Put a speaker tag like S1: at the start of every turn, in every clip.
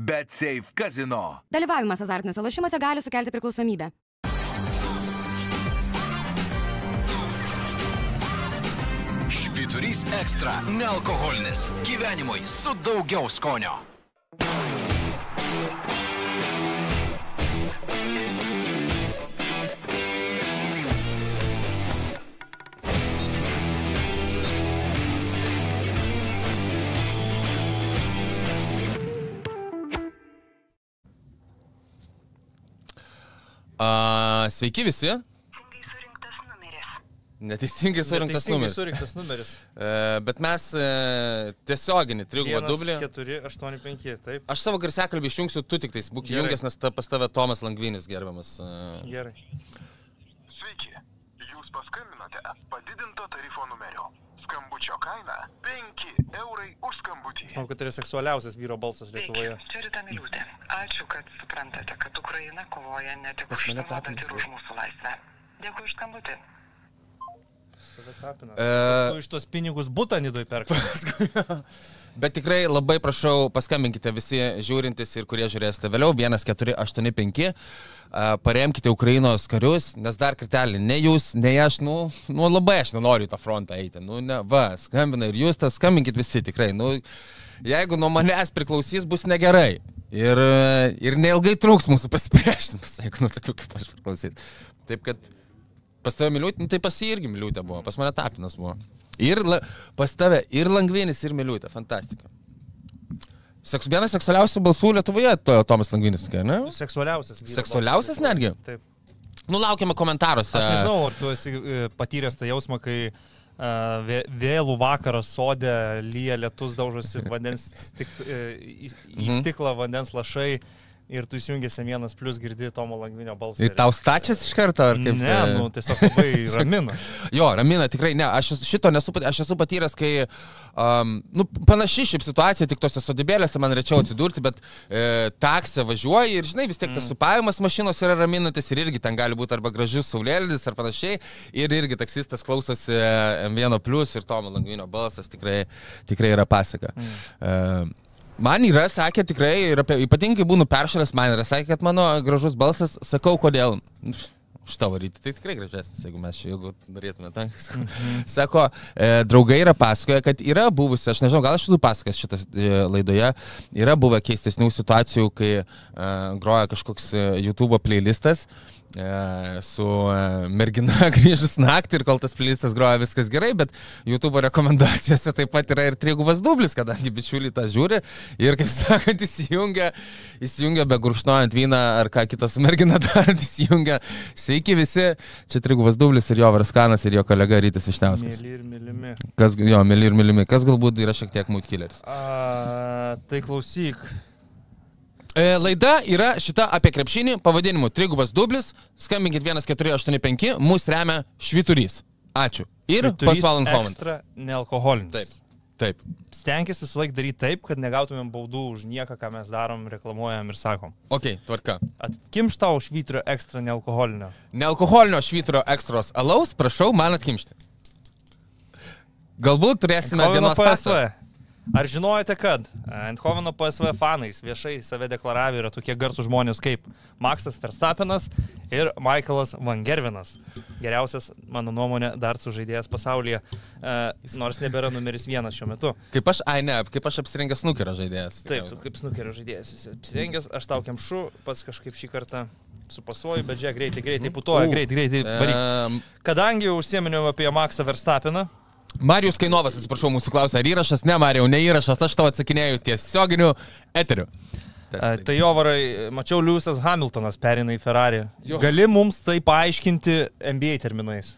S1: Bet Safe Casino.
S2: Dalyvavimas azartiniuose lošimuose gali sukelti priklausomybę.
S3: Švyturys ekstra - nealkoholinis. Gyvenimui su daugiau skonio.
S4: A, sveiki visi.
S5: Teisingai surinktas numeris.
S4: Neteisingai surinktas numeris.
S6: Surinktas numeris.
S4: E, bet mes e, tiesioginį trigubą dublį.
S6: 4, 8, 5, taip.
S4: Aš savo garsiakalbį išjungsiu, tu tik tais būk įjungęs, nes ta, pas tave Tomas Langvinis gerbiamas. E,
S6: Gerai.
S7: Sveiki, jūs paskambinote padidinto tarifo numeriu. Skambučio kaina 5 eurai už skambutį.
S6: Manau, kad tai yra seksualiausias vyro balsas Lietuvoje.
S5: Sveiki, čia Rita Miliūtė. Ačiū, kad suprantate, kad Ukraina kovoja ne tik už
S4: tapinis
S5: ir už mūsų laisvę. Dėkui už skambutį.
S6: Tada tapina.
S4: E,
S6: Tu iš tos pinigus būtą nidoj perka.
S4: Bet tikrai labai prašau, paskambinkite visi žiūrintis ir kurie žiūrėsite vėliau, 1485, a, paremkite Ukrainos karius, nes dar kartelį, ne jūs, ne aš, nu, nu labai aš nenoriu tą frontą eiti, nu, ne, va, skambina ir jūs, tas skambinkit visi tikrai, nu, jeigu nuo manęs priklausys, bus negerai. Ir, ir neilgai truks mūsų pasipriešinimas, jeigu nu tokių kaip aš priklausyt. Taip kad pas tave miliūtė, nu, tai pas jį irgi miliūtė buvo, pas mane tapinas buvo. Ir la, pas tave ir Langvinis, ir miliūtė, fantastika. Seks, vienas seksualiausių balsų Lietuvoje, to, Tomas Langvinis, ne?
S6: Seksualiausias.
S4: Seksualiausias netgi?
S6: Taip.
S4: Nu, laukiame komentaruose.
S6: Aš nežinau, ar tu esi e, patyręs tą jausmą, kai uh, vėlų vakarą sodė lyja lietus daužosi vandens stik, e, į, į
S4: Mhm.
S6: stiklą vandens lašai ir tu įsijungėsi vienas plus girdi Tomo Langvinio balsą.
S4: Ir tau stačias iš karto, ar kaip?
S6: Ne,
S4: e,
S6: nu tiesiog labai ramina.
S4: Jo, ramina, tikrai ne. Aš šito nesu, aš esu patyręs, kai, um, nu, panaši šiaip situacija, tik tose sodybėlėse man rečiau atsidurti, bet e, taksė važiuoji ir, žinai, vis tiek tas supavimas mašinos yra raminantis ir irgi ten gali būti arba gražus saulėlydis ar panašiai. Ir irgi taksistas klausosi e, M1 plus ir Tomo Langvinio balsas tikrai, tikrai yra pasaka. Mm. E, Man yra, sakė tikrai, ir apie, ypatingai būnu peršalęs, man yra, sakė, kad mano gražus balsas, sakau, kodėl. Už tavo rytį, tai tikrai gražesnis, jeigu mes čia, jeigu norėtume tą. Sako, e, draugai yra pasakoja, kad yra buvusi, aš nežinau, gal aš esu pasakojęs šitas e, laidoje, yra buvę keistesnių situacijų, kai e, groja kažkoks e, YouTube playlistas e, su e, mergina grįžus naktį ir kol tas playlistas groja viskas gerai, bet YouTube rekomendacijose taip pat yra ir trigubas dublis, kadangi bičiuliai tą žiūri ir, kaip sakant, įsijungia, įsijungia be gurkšnojant vyną ar ką kitas su mergina darant, įsijungia. Sveiki visi, čia trigubas dublis ir jo Varskanas ir jo kolega Rytis Višniauskas.
S6: Mėly ir mylimi.
S4: Kas, jo, mėly ir mylimi, kas galbūt yra šiek tiek mood killeris.
S6: A, tai klausyk.
S4: E, laida yra šita apie krepšinį, pavadinimu Trigubas dublis, skambinkit 1485, mus remia Šviturys. Ačiū. Ir
S6: Švyturys
S4: pas Valant Hovant.
S6: Ekstra nealkoholinis.
S4: Taip. Taip.
S6: Stenkis visą laiką daryti taip, kad negautumėm baudų už nieką, ką mes darom, reklamuojam ir sakom.
S4: Ok, tvarka.
S6: Atkimš tau švytrio ekstra nealkoholinio.
S4: Nealkoholinio švyturio ekstros alaus, prašau man atkimšti. Galbūt turėsime
S6: Eindhoveno
S4: dienos
S6: PSV. Ar žinojote, kad Eindhoveno PSV fanais viešai save deklaravę yra tokie garsų žmonės kaip Maksas Verstappenas ir Michaelas Van Gervinas. Geriausias, mano nuomonė, dar sužaidėjas pasaulyje, e, nors nebėra numeris vienas šiuo metu.
S4: Kaip aš, ai ne, kaip aš apsirengęs nukerio žaidėjas.
S6: Taip, tu kaip snukerio žaidėjas esi apsirengęs, aš tau kemšu, pats kažkaip šį kartą supasuoju, bet žiūrėk, greitai, greitai putoja, greitai, greitai. varyk. Kadangi užsieminiau apie Maksą Verstappeną,
S4: Marijus Kainovas, atsiprašau, mūsų klausia, ar įrašas, ne Marijau, ne įrašas, aš tau atsakinėjau tiesioginiu eteriu.
S6: E, Tai jo varai, mačiau, Liujisas Hamiltonas perina į Ferrari.
S4: Jo.
S6: Gali mums tai paaiškinti NBA terminais?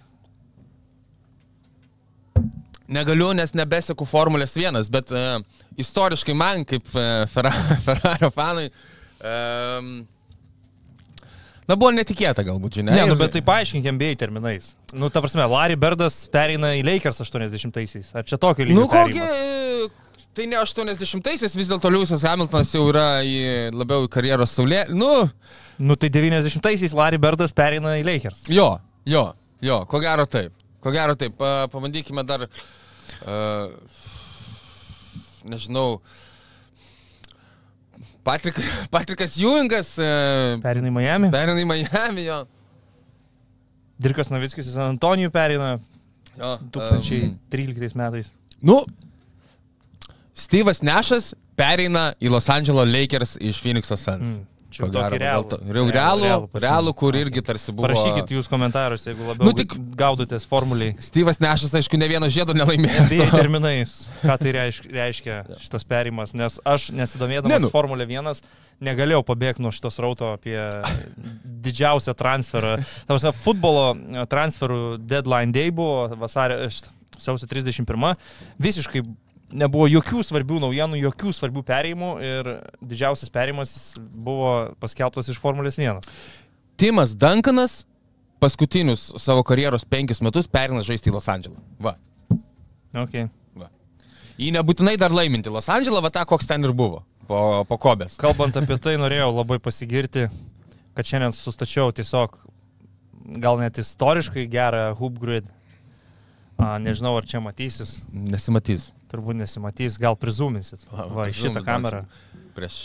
S4: Negaliu, nes nebeseku Formulės 1, bet uh, istoriškai man, kaip uh, Ferrari fanui, um, na buvo netikėta galbūt, žinia.
S6: Ne, nu, bet tai paaiškink NBA terminais. Nu, ta prasme, Larry Birdas perina į Lakers 80-aisiais. Ar čia tokio lygio?
S4: Nu
S6: perėjimas?
S4: Tai ne 80-aisiais, vis dėlto Liujisas Hamiltonas jau yra į, labiau į karjeros saulė. Nu,
S6: Nu, tai 90-aisiais Larry Birdas perina į Lakers.
S4: jo, jo, jo, ko gero taip. Ko gero taip. Pa, pabandykime dar, uh, nežinau, Patrik, Patrikas Ewingas e,
S6: Perina į Miami.
S4: perina į Miami jo.
S6: Dirkas Novickis į San Antonijų perina
S4: jo.
S6: 2013 metais.
S4: Nu, Steve'as Nešas pereina į Los Angeles Lakers iš Phoenix'o Suns.
S6: Mm. Čia jau tokį realų.
S4: Realų, realų,
S6: pasiimti.
S4: realų, kur irgi tarsi buvo.
S6: Parašykit jūs komentarus, jeigu labiau
S4: Nu, tik-
S6: gaudotės formuliai.
S4: Steve'as Nešas, aišku, ne vieno žiedo nelaimėjo.
S6: NBA terminais, ką tai reiškia, reiškia šitas perimas, nes aš nesidomėdamas
S4: Ne, nu.
S6: Formulė 1 negalėjau pabėgti nuo šitos rauto apie didžiausią transferą. Tavasi, futbolo e, transferų deadline day buvo vasario, sausio 31. Visiškai nebuvo jokių svarbių naujienų, jokių svarbių perėjimų ir didžiausias perėjimas buvo paskelbtas iš Formulės 1.
S4: Timas Duncanas paskutinius savo karjeros penkis metus perina žaisti į Los Andželą. Va.
S6: Okay.
S4: Jį nebūtinai dar laiminti Los Andželą, va tą, koks ten ir buvo. Po, po kobės.
S6: Kalbant apie tai, norėjau labai pasigirti, kad šiandien sustačiau tiesiog gal net istoriškai gerą hoop grid. A, nežinau, ar čia matysis,
S4: Nesimatys.
S6: Turbūt nesimatys, gal prizuminsit.
S4: Va,
S6: į šitą kamerą.
S4: Prieš...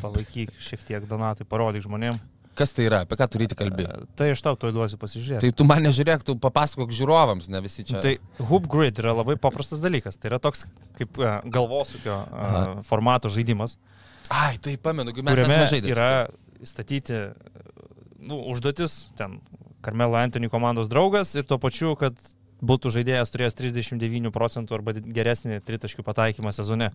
S6: Palaikyk šiek tiek donatai, parodyk žmonėm.
S4: Kas tai yra, apie ką turite kalbėti?
S6: E, Tai aš tau to duosiu pasižiūrėti.
S4: Tai tu man nežiūrėk, tu papasakok žiūrovams, ne visi čia.
S6: Tai hoop grid yra labai paprastas dalykas. Tai yra toks kaip e, galvosūkio e,
S4: Aha.
S6: formato žaidimas,
S4: Ai, tai pamenu, kai mes žaidę.
S6: yra statyti nu, užduotis, ten Karmelo Anthony komandos draugas ir tuo pačiu, kad būtų žaidėjas turėjęs 39 procentų arba geresnį tritaškių pataikymą sezone.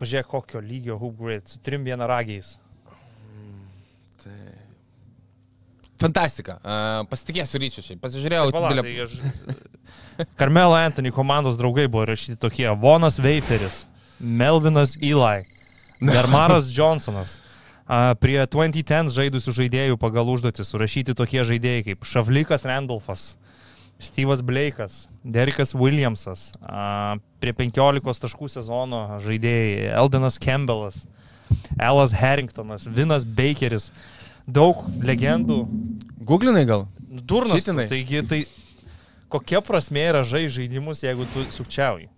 S6: Pažiūrėk, kokio lygio hoop grid su trim vienaragiais.
S4: Fantastika. Uh, pasitikėsiu ryčiu šiaip. Pasižiūrėjau.
S6: Pala,
S4: bilė-
S6: tai aš... Karmelo Anthony komandos draugai buvo rašyti tokie Vonas Veiferis, Melvinas Eli, Dermaras Johnsonas. A, Prie 2010 žaidusių žaidėjų pagal užduotį surašyti tokie žaidėjai kaip Šavlikas Randolfas, Steve'as Blake'as, Derikas Williamsas, prie 15 taškų sezono žaidėjai Eldenas Campbellas, Elas Harringtonas, Vinas Bakeris, daug legendų,
S4: Googlinai gal?
S6: Durnas. tu,
S4: Šitinai.
S6: Taigi, tai kokia prasme yra žai žaidimus, jeigu tu sukčiauji?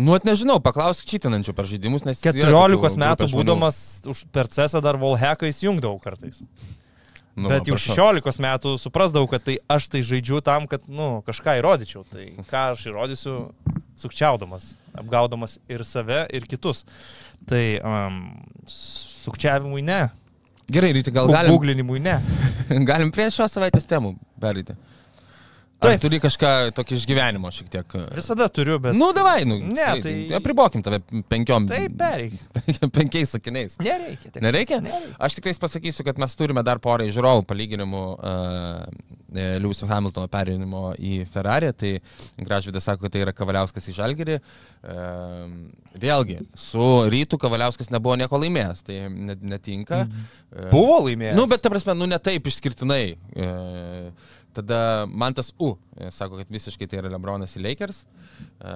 S4: Nu, at nežinau, paklausk čitinančių per žaidimus, nes... yra
S6: 14
S4: tokių
S6: metų būdamas už per cesą dar Volheką įsijungdavau kartais.
S4: Nu,
S6: Bet jau
S4: prašau.
S6: 16 metų suprasdavau, kad tai aš tai žaidžiu tam, kad, nu, kažką įrodyčiau. Tai ką aš įrodysiu, sukčiaudamas, apgaudamas ir save, ir kitus. Tai um, sukčiavimui ne,
S4: Gerai, ryti, gal galim,
S6: Googlinimui ne.
S4: galim prie šios savaitės temų perėti. Ar turi kažką tokį išgyvenimo šiek tiek?
S6: Visada turiu, bet...
S4: Nu, davai, nu.
S6: Ne, tai-
S4: Apribokim tave penkiom.
S6: Taip, pereik.
S4: Penkiais sakiniais.
S6: Nereikia. taip.
S4: Nereikia?
S6: Nereikia.
S4: Aš tik tais pasakysiu, kad mes turime dar porą žiūrovų palyginimų uh, Liūsio Hamiltono perėjimo į Ferrari. Tai Gražvydas sako, kad tai yra Kavaliauskas į Žalgirį. Uh, vėlgi, su rytų Kavaliauskas nebuvo nieko laimėjęs, tai net, netinka. Uh,
S6: Buvo laimėjęs.
S4: Nu, bet ta prasme, nu ne taip išskirtinai. E, tada man tas U, e, sako, kad visiškai tai yra Lebronas į Lakers. E,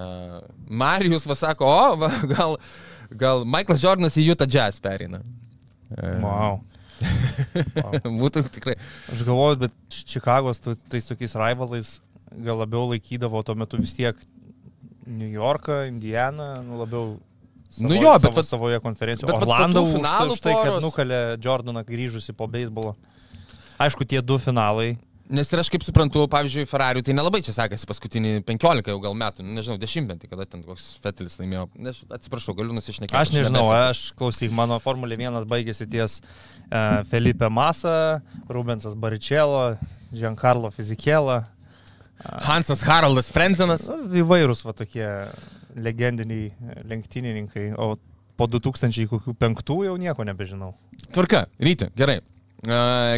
S4: Marijus va sako, o, va, gal, gal Michaelas Jordanas į Utah Jazz perina. E,
S6: Wow.
S4: Būtų tikrai.
S6: Aš galvoju, bet Čikagos tais tokiais rivalais gal labiau laikydavo tuo metu vis tiek New Yorką, Indianą, nu labiau savo,
S4: Nu jo, bet
S6: savo,
S4: vat-
S6: savoje konferencijoje.
S4: bet
S6: Orlando
S4: tų
S6: už,
S4: finalų
S6: už tai, kad nukalė Jordaną grįžusi po beisbolo. Aišku, tie du finalai.
S4: Nes ir aš kaip suprantu, pavyzdžiui, Ferrari tai nelabai čia sekasi paskutinį 15 jau gal metų, nu, nežinau, dešimtmetį, kada ten koks Fetelis laimėjo. Nes, atsiprašau, galiu nusišnekėti.
S6: Aš nežinau, aš klausyk, mano Formulė 1 baigėsi ties uh, Felipe Masa, Rubensas Baričelo, Giancarlo Fizikėla.
S4: Hansas Haraldas Frenzenas.
S6: Nu, Įvairūs va tokie legendiniai lenktynininkai, o po 2005 jau nieko nebežinau.
S4: Tvarka, ryte, gerai.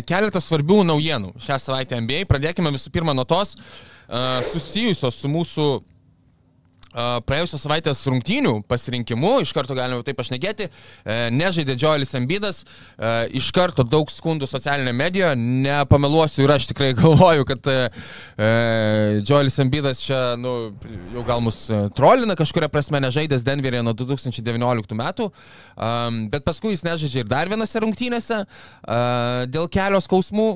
S4: Keletas svarbių naujienų šią savaitę NBA. Pradėkime visų pirma nuo tos susijusios su mūsų praėjusios savaitės rungtynių pasirinkimu. Iš karto galime taip pašnekėti. Uh, nežaidė Joelis Embidas. Uh, iš karto daug skundų socialinėje medijoje. Nepameluosiu ir aš tikrai galvoju, kad uh, Joelis Embidas čia nu, jau gal mus trolina kažkuria prasme, nežaidęs Denveryje nuo 2019 metų. Bet paskui jis nežaidžia ir dar vienose rungtynėse dėl kelio skausmų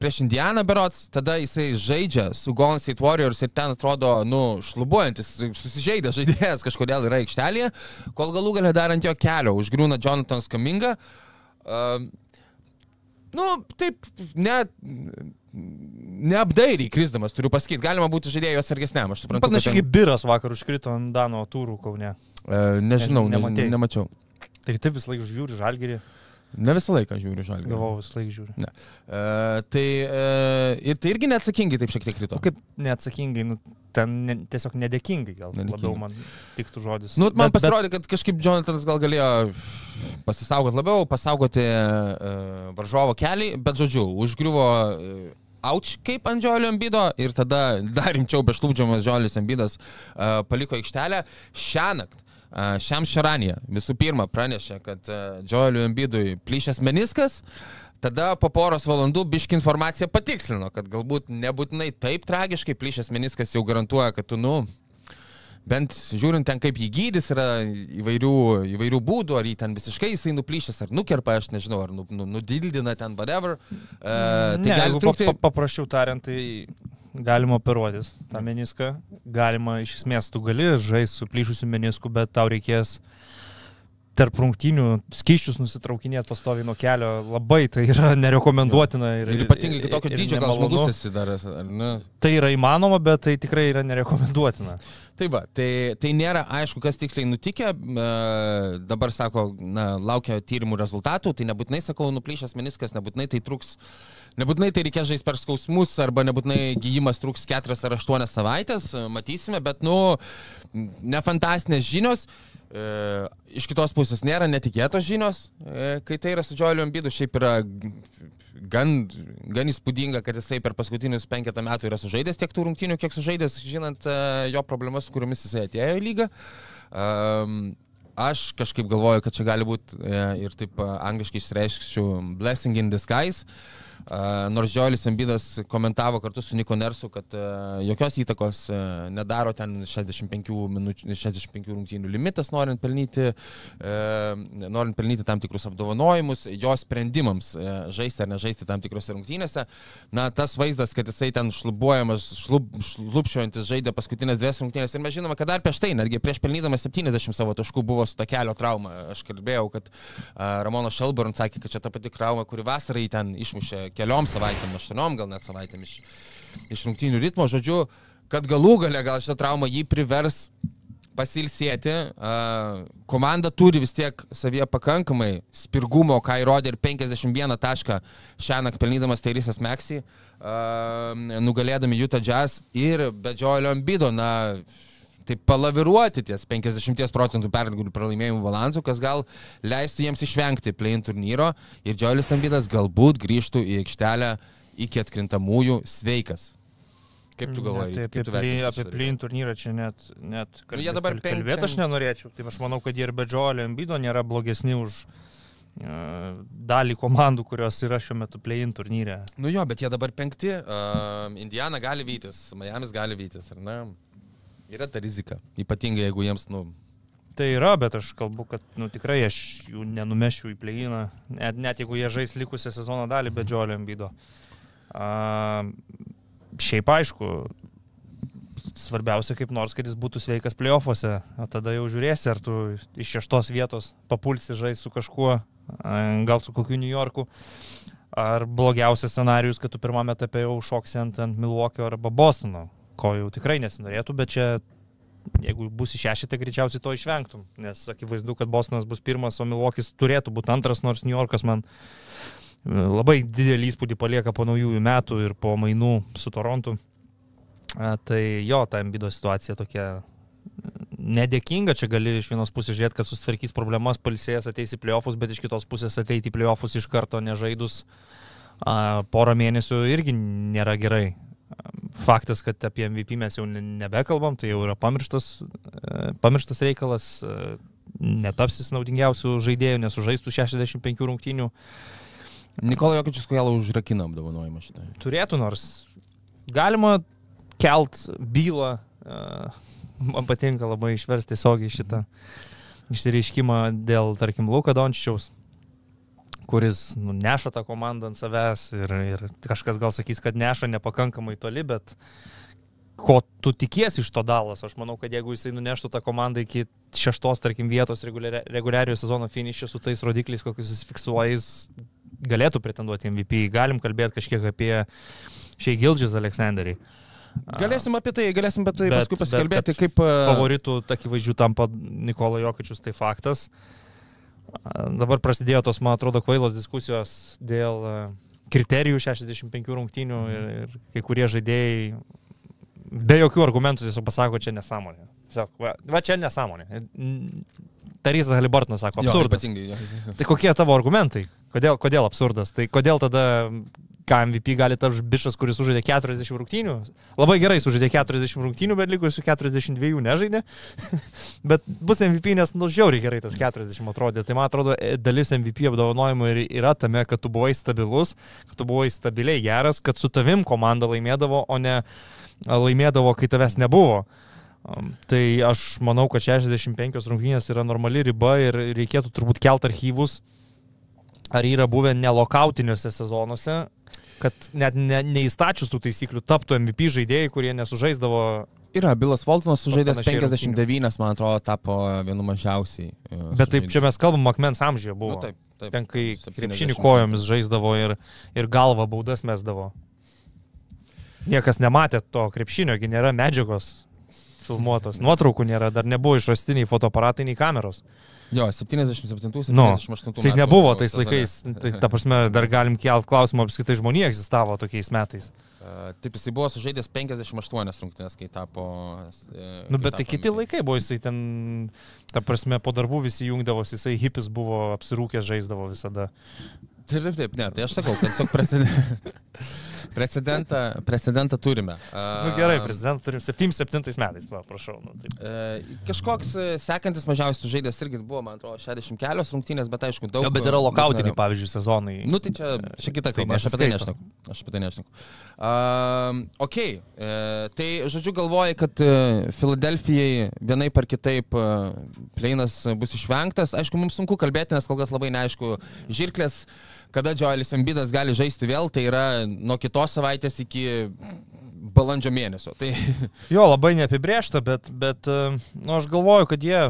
S4: prieš Indianą berots. Tada jisai žaidžia su Golden State Warriors ir ten atrodo, nu, šlubuojantis, susižeidęs žaidėjas kažkodėl yra aikštelėje, kol galų galę dar ant jo kelio užgrūna Jonathan Skaminga. Uh, nu, taip, net neapdairiai krisdamas, turiu pasakyti, galima būti žaidėjų atsargesniam, aš suprantu.
S6: Panašiai
S4: kad
S6: kaip biras vakar užkrito ant Dano turų kaune.
S4: ten- E, nežinau,
S6: Ne-
S4: nemačiau.
S6: Tai taip vis laik žiūri žalgerį,
S4: Ne visą laiką žiūriu žalį.
S6: galvoju vis laik žiūri.
S4: Uh, tai, uh, ir tai irgi neatsakingai taip šiek tiek krito.
S6: O kaip neatsakingai, nu, ten ne, tiesiog nedėkingai gal
S4: Nedėkingai.
S6: labiau man tiktų žodis.
S4: Nu, man
S6: Bet- bet-
S4: pasirodė, kad kažkaip Jonathanas gal galėjo pasisaugoti labiau, pasaugoti uh, varžovo kelią, bet žodžiu, užgriuvo uh, Auč kaip ant Džiolio Ambido ir tada dar rimčiau bešlūdžiamas Džiolis Ambidas uh, paliko aikštelę šią naktį. Šiam Šaranė visų pirma pranešė, kad Džioliui Ambidui plyšęs meniskas, tada po poros valandų biški informaciją patikslino, kad galbūt nebūtinai taip tragiškai plyšęs meniskas jau garantuoja, kad tu, nu, bent žiūrint ten, kaip jį gydys, yra įvairių, įvairių būdų, ar jį ten visiškai jisai nuplyšęs, ar nukerpa, aš nežinau, ar nu, nu, nudildina ten, whatever. Uh, tai
S6: Ne,
S4: gali
S6: pa, pa, paprasčiau tariant, tai galima operuotis tą meniską. Galima iš esmės, tu gali žaisti su plyšusiu menisku, bet tau reikės tarp rungtynių skyščius nusitraukinėti pastoviai nuo kelio. Labai tai yra nerekomenduotina. Ir,
S4: Ir ypatingai kitokio dydžio gal žmogus esi dar, ar ne?
S6: Tai yra įmanoma, bet tai tikrai yra nerekomenduotina.
S4: Tai va, tai, tai nėra aišku, kas tiksliai nutikė. E, dabar sako, na, laukia tyrimų rezultatų, tai nebūtinai, sakau, nuplyšęs meniskas, nebūtinai tai truks, nebūtinai tai reikės žaisti per skausmus, arba nebūtinai gyjimas truks 4 ar 8 savaitės, matysime, bet, nu, ne fantastinės žinios. E, iš kitos pusės nėra netikėtos žinios, e, kai tai yra su Džioliu Ambidu, šiaip yra gan, gan įspūdinga, kad jisai per paskutinius penketą metų yra sužaidęs tiek tų rungtynių, kiek sužaidęs, žinant e, jo problemas, su kuriomis jisai atėjo į lygą. Um, aš kažkaip galvoju, kad čia gali būti e, ir taip e, angliškai išreišksiu blessing in disguise. Uh, nors Džiolis Ambidas komentavo kartu su Niko Nersu, kad jokios įtakos nedaro ten 65, minučių, 65 rungtynių limitas, norint pelnyti, norint pelnyti tam tikrus apdovanojimus, jo sprendimams žaisti ar nežaisti tam tikrose rungtynėse. Na, tas vaizdas, kad jisai ten šlubuojamas, šlub, šlubšiojantis žaidė paskutinės dvi rungtynės ir mes žinome, kad dar prieš tai, netgi prieš pelnydamas 70 savo taškų buvo su ta kelio trauma. Aš kalbėjau, kad Ramono Shelburn sakė, kad čia ta pati trauma, kuri vasarą jį ten išmušė keliom savaitėm, aštuoniom gal net savaitėm iš, iš rungtynių ritmo. Žodžiu, kad galų gale gal šitą traumą jį privers pasilsėti. Komanda turi vis tiek savyje pakankamai spirgumo, ką įrodė ir 51 tašką šią naktį pelnydamas Teirysas Meksį, uh, nugalėdami Utah Jazz ir Bedžiolio Ambido, na, taip palaviruoti ties 50 procentų pergalių pralaimėjimų balansu, kas gal leistų jiems išvengti play-in turnyro ir Džiolis Ambidas galbūt grįžtų į aikštelę iki atkrintamųjų sveikas. Kaip tu galvoji?
S6: Ne, tai apie, play, apie play-in turnyrą čia net, net
S4: Nu, jie dabar
S6: kalbėti aš
S4: ten-
S6: nenorėčiau. Tai aš manau, kad jie ir be Džolio Embido nėra blogesni už uh, dalį komandų, kurios yra šiuo metu play-in turnyre.
S4: Nu jo, bet jie dabar penkti. Uh, Indiana gali vytis, Miamis gali vytis, ar ne? Yra ta rizika. Ypatingai jeigu jiems, nu,
S6: Tai yra, bet aš kalbu, kad nu, tikrai aš jų nenumešiu į play-iną, net, net jeigu jie žais likusią sezono dalį be Džolio Embido. Uh, šiaip aišku, svarbiausia kaip nors, kad jis būtų sveikas playoffuose, o tada jau žiūrėsi, ar tu iš šeštos vietos papulsi žais su kažkuo, gal su kokiu New Yorku, ar blogiausias scenarius, kad tu pirmame etape jau šoksi ant, ant Milwaukee arba Bostono, ko jau tikrai nesinorėtų, bet čia jeigu bus išešite, greičiausiai to išvengtum, nes akivaizdu, kad Bostonas bus pirmas, o Milwaukee'is turėtų būti antras, nors New Yorkas man e, labai didelį įspūdį palieka po naujųjų metų ir po mainų su Torontu. Tai jo, ta Embido situacija tokia nedėkinga, čia gali iš vienos pusės žiūrėti, kad susitvarkys problemas, palisėjęs ateis į playoffus, bet iš kitos pusės ateiti į playoffus iš karto nežaidus porą mėnesių irgi nėra gerai. Faktas, kad apie MVP mes jau ne- nebekalbam, tai jau yra pamirštas, e, pamirštas reikalas, e, netapsis naudingiausių žaidėjų, nesužaistų 65 rungtynių.
S4: Nikola Jokičius Kojalo užrakina apdovanojimą šitą.
S6: turėtų, nors galima kelt bylą. e, Man patinka labai išversti tiesiogiai šitą išsireiškimą dėl, tarkim, Luka Dončiaus, kuris nu, neša tą komandą ant savęs ir, ir kažkas gal sakys, kad neša nepakankamai toli, bet ko tu tikiesi iš to dalas. Aš manau, kad jeigu jisai nuneštų tą komandą iki šeštos, tarkim, vietos reguliari- reguliariojo sezono finišė su tais rodikliais, kokius jis fiksuoja, jis galėtų pretenduoti MVP. Galim kalbėti kažkiek apie šiai Gildžis Aleksandrį.
S4: Galėsim apie tai, galėsim apie tai
S6: Bet-
S4: paskui
S6: bet
S4: pasikalbėti,
S6: kad
S4: kaip... e,
S6: Favoritų, akivaizdžių, tampa Nikola Jokičius, tai faktas. A, Dabar prasidėjo tos, man atrodo, kvailos diskusijos dėl a, kriterijų 65 rungtynių ir, ir kai kurie žaidėjai be jokių argumentų tiesiog pasako, čia nesąmonė. Tiesiog, va, va čia nesąmonė. Tarysas Halibartonas sako, absurdas.
S4: jo.
S6: Tai kokie tavo argumentai? Kodėl, kodėl absurdas? Tai kodėl tada ką MVP gali tapti bičias, kuris sužaidė 40 rungtynių? Labai gerai sužaidė 40 rungtynių, bet likusių 42 nežaidė. bet bus MVP, nes nu žiauriai gerai tas 40 atrodė. Tai man atrodo, e, dalis MVP apdovanojimų ir yra tame, kad tu buvai stabilus, kad tu buvai stabiliai geras, kad su tavim komanda laimėdavo, o ne laimėdavo, kai tavęs nebuvo. Tai aš manau, kad 65 rungtynės yra normali riba ir reikėtų turbūt kelt archyvus, ar yra buvę nelokautiniuose sezonuose, kad net ne, neįstačius tų taisyklių taptų MVP žaidėjai, kurie nesužaisdavo.
S4: Yra, Bilas Voltonas sužaidęs
S6: panašiai
S4: 59, man atrodo, tapo vienu mažiausiai. e,
S6: Bet taip, čia
S4: sužaidęs.
S6: mes kalbam, akmens amžiuje buvo.
S4: Nu, taip, taip.
S6: Ten, kai
S4: 70.
S6: krepšinį kojomis žaisdavo ir, ir galvą baudas mesdavo. Niekas nematė to krepšinio, gi nėra medžiagos filmuotos, nuotraukų nėra, dar nebuvo išrastiniai fotoaparatai, nei kameros.
S4: Jo, 77-78
S6: Nu,
S4: metų.
S6: tai nebuvo tais laikais, tai ta prasme, dar galim kelt klausimą, apskritai žmonija egzistavo tokiais metais.
S4: E, Taip, jisai buvo sužaidęs 58 rungtynės, kai tapo... e,
S6: Nu, bet tai kiti laikai buvo, jisai ten, ta prasme, po darbų visi jungdavosi, jisai hipis buvo apsirūkęs, žaisdavo visada.
S4: Taip, taip, taip, ne, tai aš sakau, kad tiesiog precedentą, precedentą, precedentą turime.
S6: Na nu, gerai, prezidentą turim 77 metais, va, prašau. Nu, taip.
S4: Kažkoks e, sekantis mažiausias žaidėjas irgi buvo, man atrodo, 60 kelios rungtynės, bet aišku, daug.
S6: Jo, bet yra lokautiniai, pavyzdžiui, sezonai.
S4: Nu, tai čia, čia kita
S6: Tai
S4: kalba, aš apie tai nešneku. Aš apie tai nešneku. Um, ok, e, tai žodžiu galvoji, kad e, Filadelfijai vienaip ar kitaip e, pleinas bus išvengtas. Aišku, mums sunku kalbėti, nes kol kas labai neaišku, žirklės, kada Joelis Embidas gali žaisti vėl, tai yra nuo kitos savaitės iki balandžio mėnesio. Tai
S6: Jo, labai neapibriešta, bet, bet e, nu, aš galvoju, kad jie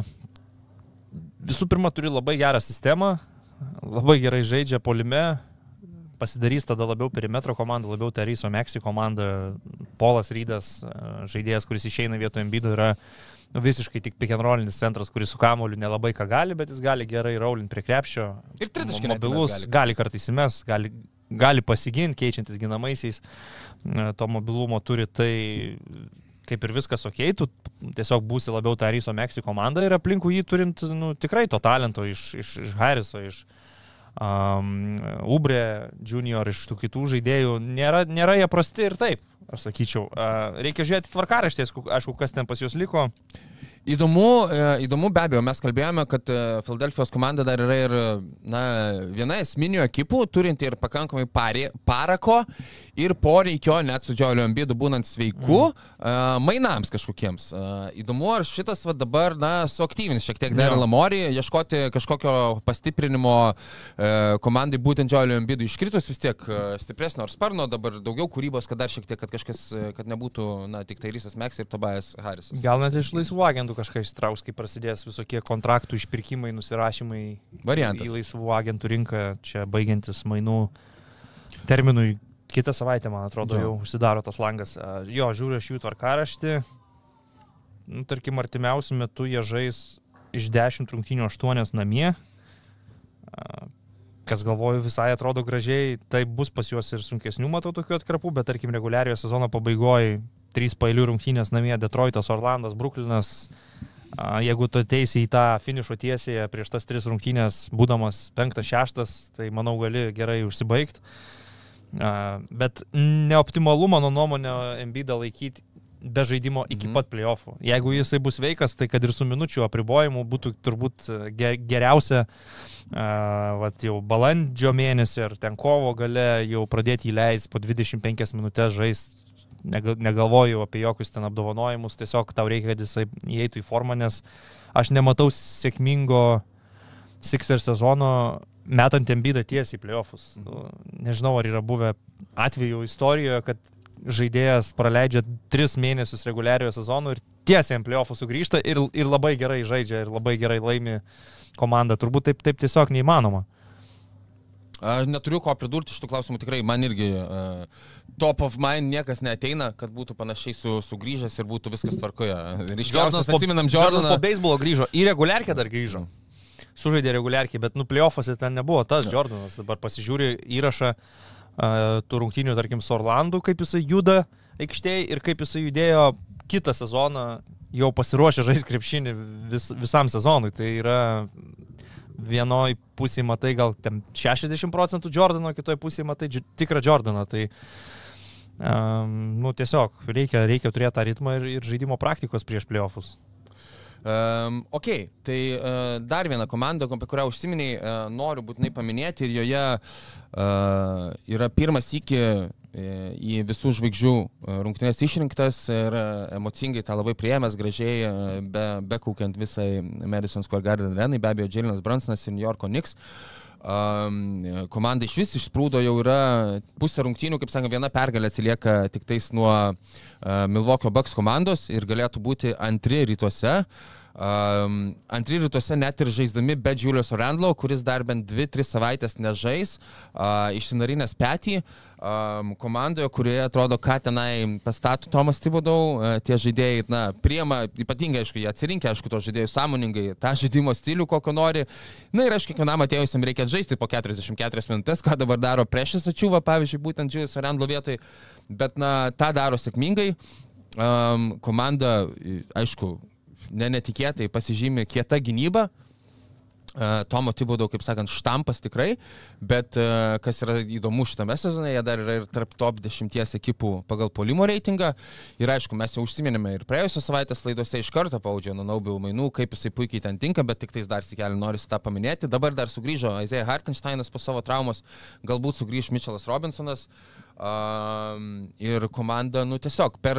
S6: visų pirma turi labai gerą sistemą, labai gerai žaidžia polime, pasidarys tada labiau perimetro komanda, labiau Teryso Meksi komanda, Polas Rydas, e, žaidėjas, kuris išeina vietoje Embido, yra nu, visiškai tik rollinis centras, kuris su kamoliu nelabai ką gali, bet jis gali gerai raulint prie krepšio.
S4: Ir tritaškį net
S6: mobilus,
S4: gali.
S6: gali kartais įmes, gali, gali pasiginti, keičiantis ginamaisiais, to mobilumo turi, tai kaip ir viskas ok, tu tiesiog būsi labiau Taryso Meksi komanda ir aplinkų jį turint nu, tikrai to talento iš, iš, iš Harriso, iš um, Ubre Junior, iš tų kitų žaidėjų, nėra, nėra jie prasti ir taip, aš sakyčiau. Reikia žiūrėti tvarkaraštės, aišku, kas ten pas juos liko.
S4: Įdomu, e, įdomu be abejo, mes kalbėjome, kad e, Filadelfijos komanda dar yra ir na, viena esminių ekipų, turinti ir pakankamai parė, parako ir poreikio, net su Džioliu Ambidu būnant sveiku, mm. mainams kažkokiems. E, Įdomu, ar šitas va, dabar, na, suaktyvins šiek tiek dar
S6: Jo.
S4: Lamorį, ieškoti kažkokio pastiprinimo e, komandai būtent Džioliu Ambidu iškritus vis tiek e, stipresnio ar sparno, dabar daugiau kūrybos, kad dar šiek tiek, kad kažkas, e, kad nebūtų, na, tik tai Rysas Meks ir Tobias Harrisas.
S6: Gal net iš laisvų agentų kažką ištrauks, kai prasidės visokie kontraktų išpirkimai, nusirašymai
S4: Variantas.
S6: į laisvų agentų rinką, čia baigiantis mainų terminui. Kitą savaitę, man atrodo,
S4: Jo.
S6: jau užsidaro tas langas. Jo, žiūriu aš jų tvarkaraštį. Nu, tarkim, artimiausių metų jie žais iš 10 rungtynių 8 namie. Kas galvoju visai atrodo gražiai, tai bus pas juos ir sunkesnių, matau tokių atkarpų, bet tarkim reguliariojo sezono pabaigoje trys pailių rungtynės namie - Detroitas, Orlandas, Bruklinas. Jeigu tu ateisi į tą finišo tiesiąją prieš tas tris rungtynės, būdamas penktas, šeštas, tai manau gali gerai užsibaigti. Bet neoptimalu, mano nuomonė, Embidą laikyti be žaidimo iki
S4: Mhm.
S6: pat playoffų. Jeigu jisai bus veikas, tai kad ir su minučių apribojimu būtų turbūt e, ge- geriausia, uh, vat, jau balandžio mėnesį ar ten kovo gale jau pradėti įleis po 25 minutės žaisti. Negalvoju apie jokius ten apdovanojimus, tiesiog tau reikia, kad jisai įeitų į formą, nes aš nematau sėkmingo Sixer sezono metant embydą tiesiai į playoffus. Nu, Nežinau, ar yra buvę atvejų istorijoje, kad žaidėjas praleidžia 3 mėnesius reguliariojo sezono ir tiesiai ant playoffų sugrįžta ir, ir labai gerai žaidžia ir labai gerai laimi komanda. Turbūt taip, taip tiesiog neįmanoma.
S4: Aš neturiu ko pridurti šitų klausimų, tikrai man irgi uh, top of mind niekas neteina, kad būtų panašiai su, sugrįžęs ir būtų viskas tvarkoje. Ryškiausias, atsiminam,
S6: Jordanas
S4: Jordaną.
S6: po beisbolo grįžo, į reguliarkę dar grįžo. Sužaidė reguliarkę, bet nu playoffuose ten nebuvo tas Jordanas. Dabar pasižiūri įrašą uh, tų rungtynių, tarkim, su Orlandu, kaip jisai juda aikštėje ir kaip jisai judėjo kitą sezoną, jau pasiruošę žaisti krepšinį vis, visam sezonui. Tai yra vienoj pusėje matai gal ten 60 procentų Jordano, kitoj pusėje matai tikrą Jordaną. Tai um, nu, tiesiog reikia, reikia turėti tą ritmą ir, ir žaidimo praktikos prieš playoffus.
S4: Um, ok, tai uh, dar viena komanda, apie kurią užsiminiai, uh, noriu būtinai paminėti ir joje uh, yra pirmas iki į visų žvaigždžių uh, rungtynės išrinktas ir uh, emocingai tą labai priemęs, gražiai, uh, be, bekaukiant visai Madison Square Garden arenai, be abejo, Jalinas Brunsonas ir New Yorko Knicks. Um, komanda iš vis išsprūdo jau yra pusė rungtynių, kaip sakant, viena pergalė atsilieka tik tais nuo uh, Milwaukee Bucks komandos ir galėtų būti antri rytuose. Um, antri rytuose net ir žaisdami be Julius Randlo, kuris dar bent 2-3 savaitės nežais, uh, išsinarinęs petį um, komandoje, kurioje atrodo, ką tenai pastatų Tomas Tibodau, uh, tie žaidėjai, na, priema, ypatingai, aišku, jie atsirinkę, aišku, to žaidėjų sąmoningai, tą žaidimo stilių, kokio nori. Na ir aišku, kiekvienam atėjusiam reikia žaisti po 44 minutės, ką dabar daro priešas ačiūva, pavyzdžiui, būtent Julius Randlo vietoj, bet, na, tą daro sėkmingai. Um, komanda, aišku, ne netikėtai pasižymė kieta gynyba. Uh, Tomo Tibaudo, kaip sakant, štampas tikrai, bet uh, kas yra įdomu šitame sezone, jie dar yra ir tarp top 10 ekipų pagal polimo reitingą. Ir aišku, mes jau užsiminėme ir praėjusios savaitės laidose iš karto paudžio Nanaubių mainų, kaip jisai puikiai ten tinka, bet tik tais dar sikelį noriu tą paminėti. Dabar dar sugrįžo Aizėja Hartensteinas po savo traumos, galbūt sugrįž Mitchellas Robinsonas. Um, ir komanda, nu tiesiog, per,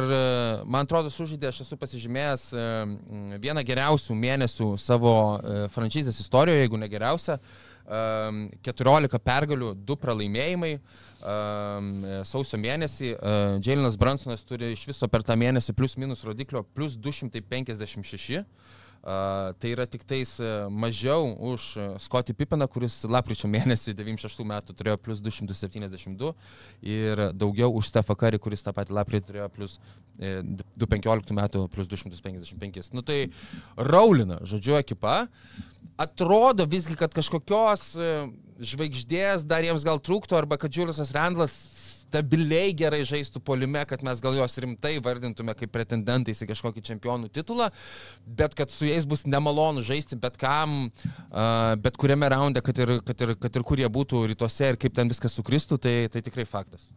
S4: man atrodo, sužaidė, aš esu pasižymėjęs um, vieną geriausių mėnesių savo uh, franšizės istorijoje, jeigu ne geriausia. Um, 14 pergalių, 2 pralaimėjimai. Um, sausio mėnesį uh, Jalinas Bransonas turi iš viso per tą mėnesį plus minus rodiklio plus 256. Uh, tai yra tik tais uh, mažiau už uh, Scotty Pippeną, kuris lapkričio mėnesį 96 metų turėjo plus 272 ir daugiau už Stefą Curry, kuris tą patį lapkritį turėjo plus e, 215 metų plus 255. Nu tai Raulina, žodžiu, ekipa. Atrodo visgi, kad kažkokios e, žvaigždės dar jiems gal trūktų arba kad Juliusas Randlas stabiliai gerai žaistų polime, kad mes gal juos rimtai vardintume kaip pretendentais į kažkokį čempionų titulą, bet kad su jais bus nemalonu žaisti bet kam, bet kuriame raunde, kad ir, kad, ir, kad ir kur jie būtų rytuose ir kaip ten viskas sukristų, tai, tai tikrai faktas.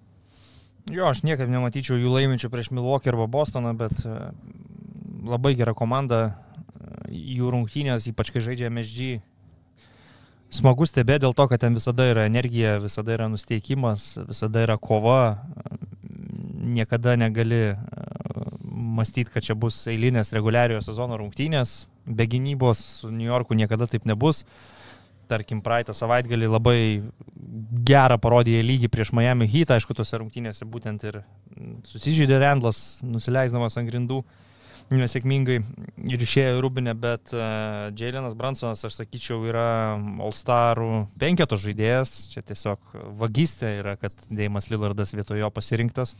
S6: Jo, aš niekaip nematyčiau jų laiminčių prieš Milwaukee arba Bostoną, bet e, labai gera komanda, e, jų rungtynės, ypač kai žaidžia MSG. Smagu stebėti dėl to, kad ten visada yra energija, visada yra nusteikimas, visada yra kova. Niekada negali e, mąstyti, kad čia bus eilinės reguliariojo sezono rungtynės. Be gynybos su New Yorku niekada taip nebus. Tarkim, praeitą savaitgalį labai gerą parodė lygį prieš Miami Heat, aišku, tose rungtynėse būtent ir susižydė Rendlas, nusileisdamas ant grindų nesėkmingai ir išėjo į Rubinę, bet uh, Jalinas Bransonas, aš sakyčiau, yra All-Starų penketo žaidėjas, čia tiesiog vagystė yra, kad Deimas Lillardas vietojo pasirinktas.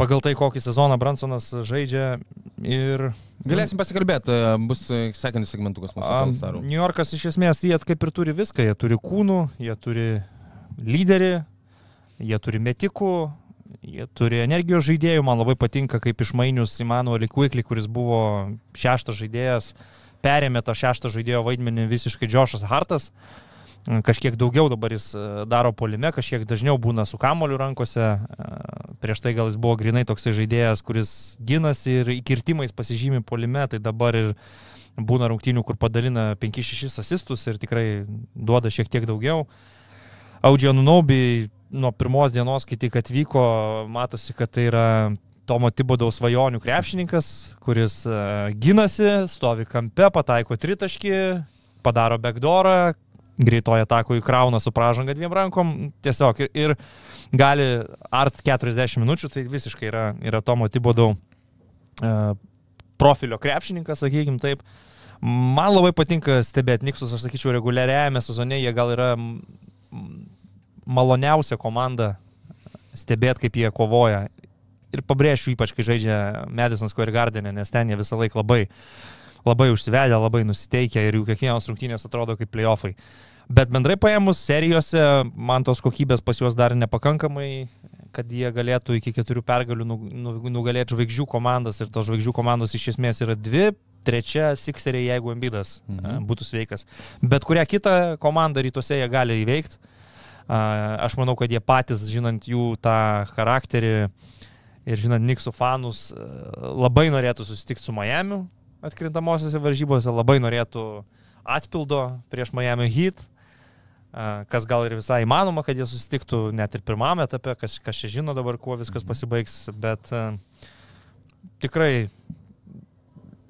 S6: Pagal tai, kokį sezoną Bransonas žaidžia ir...
S4: Galėsim pasikalbėti, e, bus e, sekantis segmentukas mūsų.
S6: New Yorkas iš esmės, jie kaip ir turi viską, jie turi kūnų, jie turi lyderį, jie turi metikų, jie turi energijos žaidėjų, man labai patinka, kaip išmainius Immanuelį Quickly, kuris buvo šeštas žaidėjas, perėmė tą šeštą žaidėjo vaidmenį visiškai Džošas Hartas. Kažkiek daugiau dabar jis e, daro polime, kažkiek dažniau būna su kamoliu rankose. E, Prieš tai gal jis buvo grinai toksai žaidėjas, kuris ginasi ir įkirtimais pasižymi polime, tai dabar ir būna rungtynių, kur padalina 5-6 asistus ir tikrai duoda šiek tiek daugiau. Audžio Nunaubi nuo pirmos dienos, kai tik atvyko, matosi, kad tai yra Tomo Tibodaus svajonių krepšininkas, kuris uh, ginasi, stovi kampe, pataiko tritaškį, padaro backdoorą, greitoje atako įkrauna su pražanga dviem rankom, tiesiog ir, ir gali art 40 minučių, tai visiškai yra, yra Tomo Tibodau e, profilio krepšininkas, sakykime taip. Man labai patinka stebėti Niksus, aš sakyčiau, reguliariajame sezone jie gal yra maloniausia komanda stebėti, kaip jie kovoja. Ir pabrėšiu ypač, kai žaidžia Madison Square Garden, nes ten jie visą laiką labai, labai užsivedę, labai nusiteikę ir jų kiekvienos rungtynės atrodo kaip playoffai. Bet bendrai paėmus serijose, man tos kokybės pas juos dar nepakankamai, kad jie galėtų iki keturių pergalių nu, nu, nugalėti žvaigždžių komandas ir tos žvaigždžių komandos iš esmės yra dvi, trečia Sixeriai, jeigu Embidas mhm. būtų sveikas. Bet kurią kitą komandą rytuose jie gali įveikti. Aš manau, kad jie patys, žinant jų tą charakterį ir žinant Niksų fanus, labai norėtų susitikti su Miami atkrintamosiose varžybose, labai norėtų atpildo prieš Miami Heat, kas gal ir visai įmanoma, kad jie susitiktų net ir pirmame etape, kas, kas čia žino dabar, kuo viskas mhm. pasibaigs, bet tikrai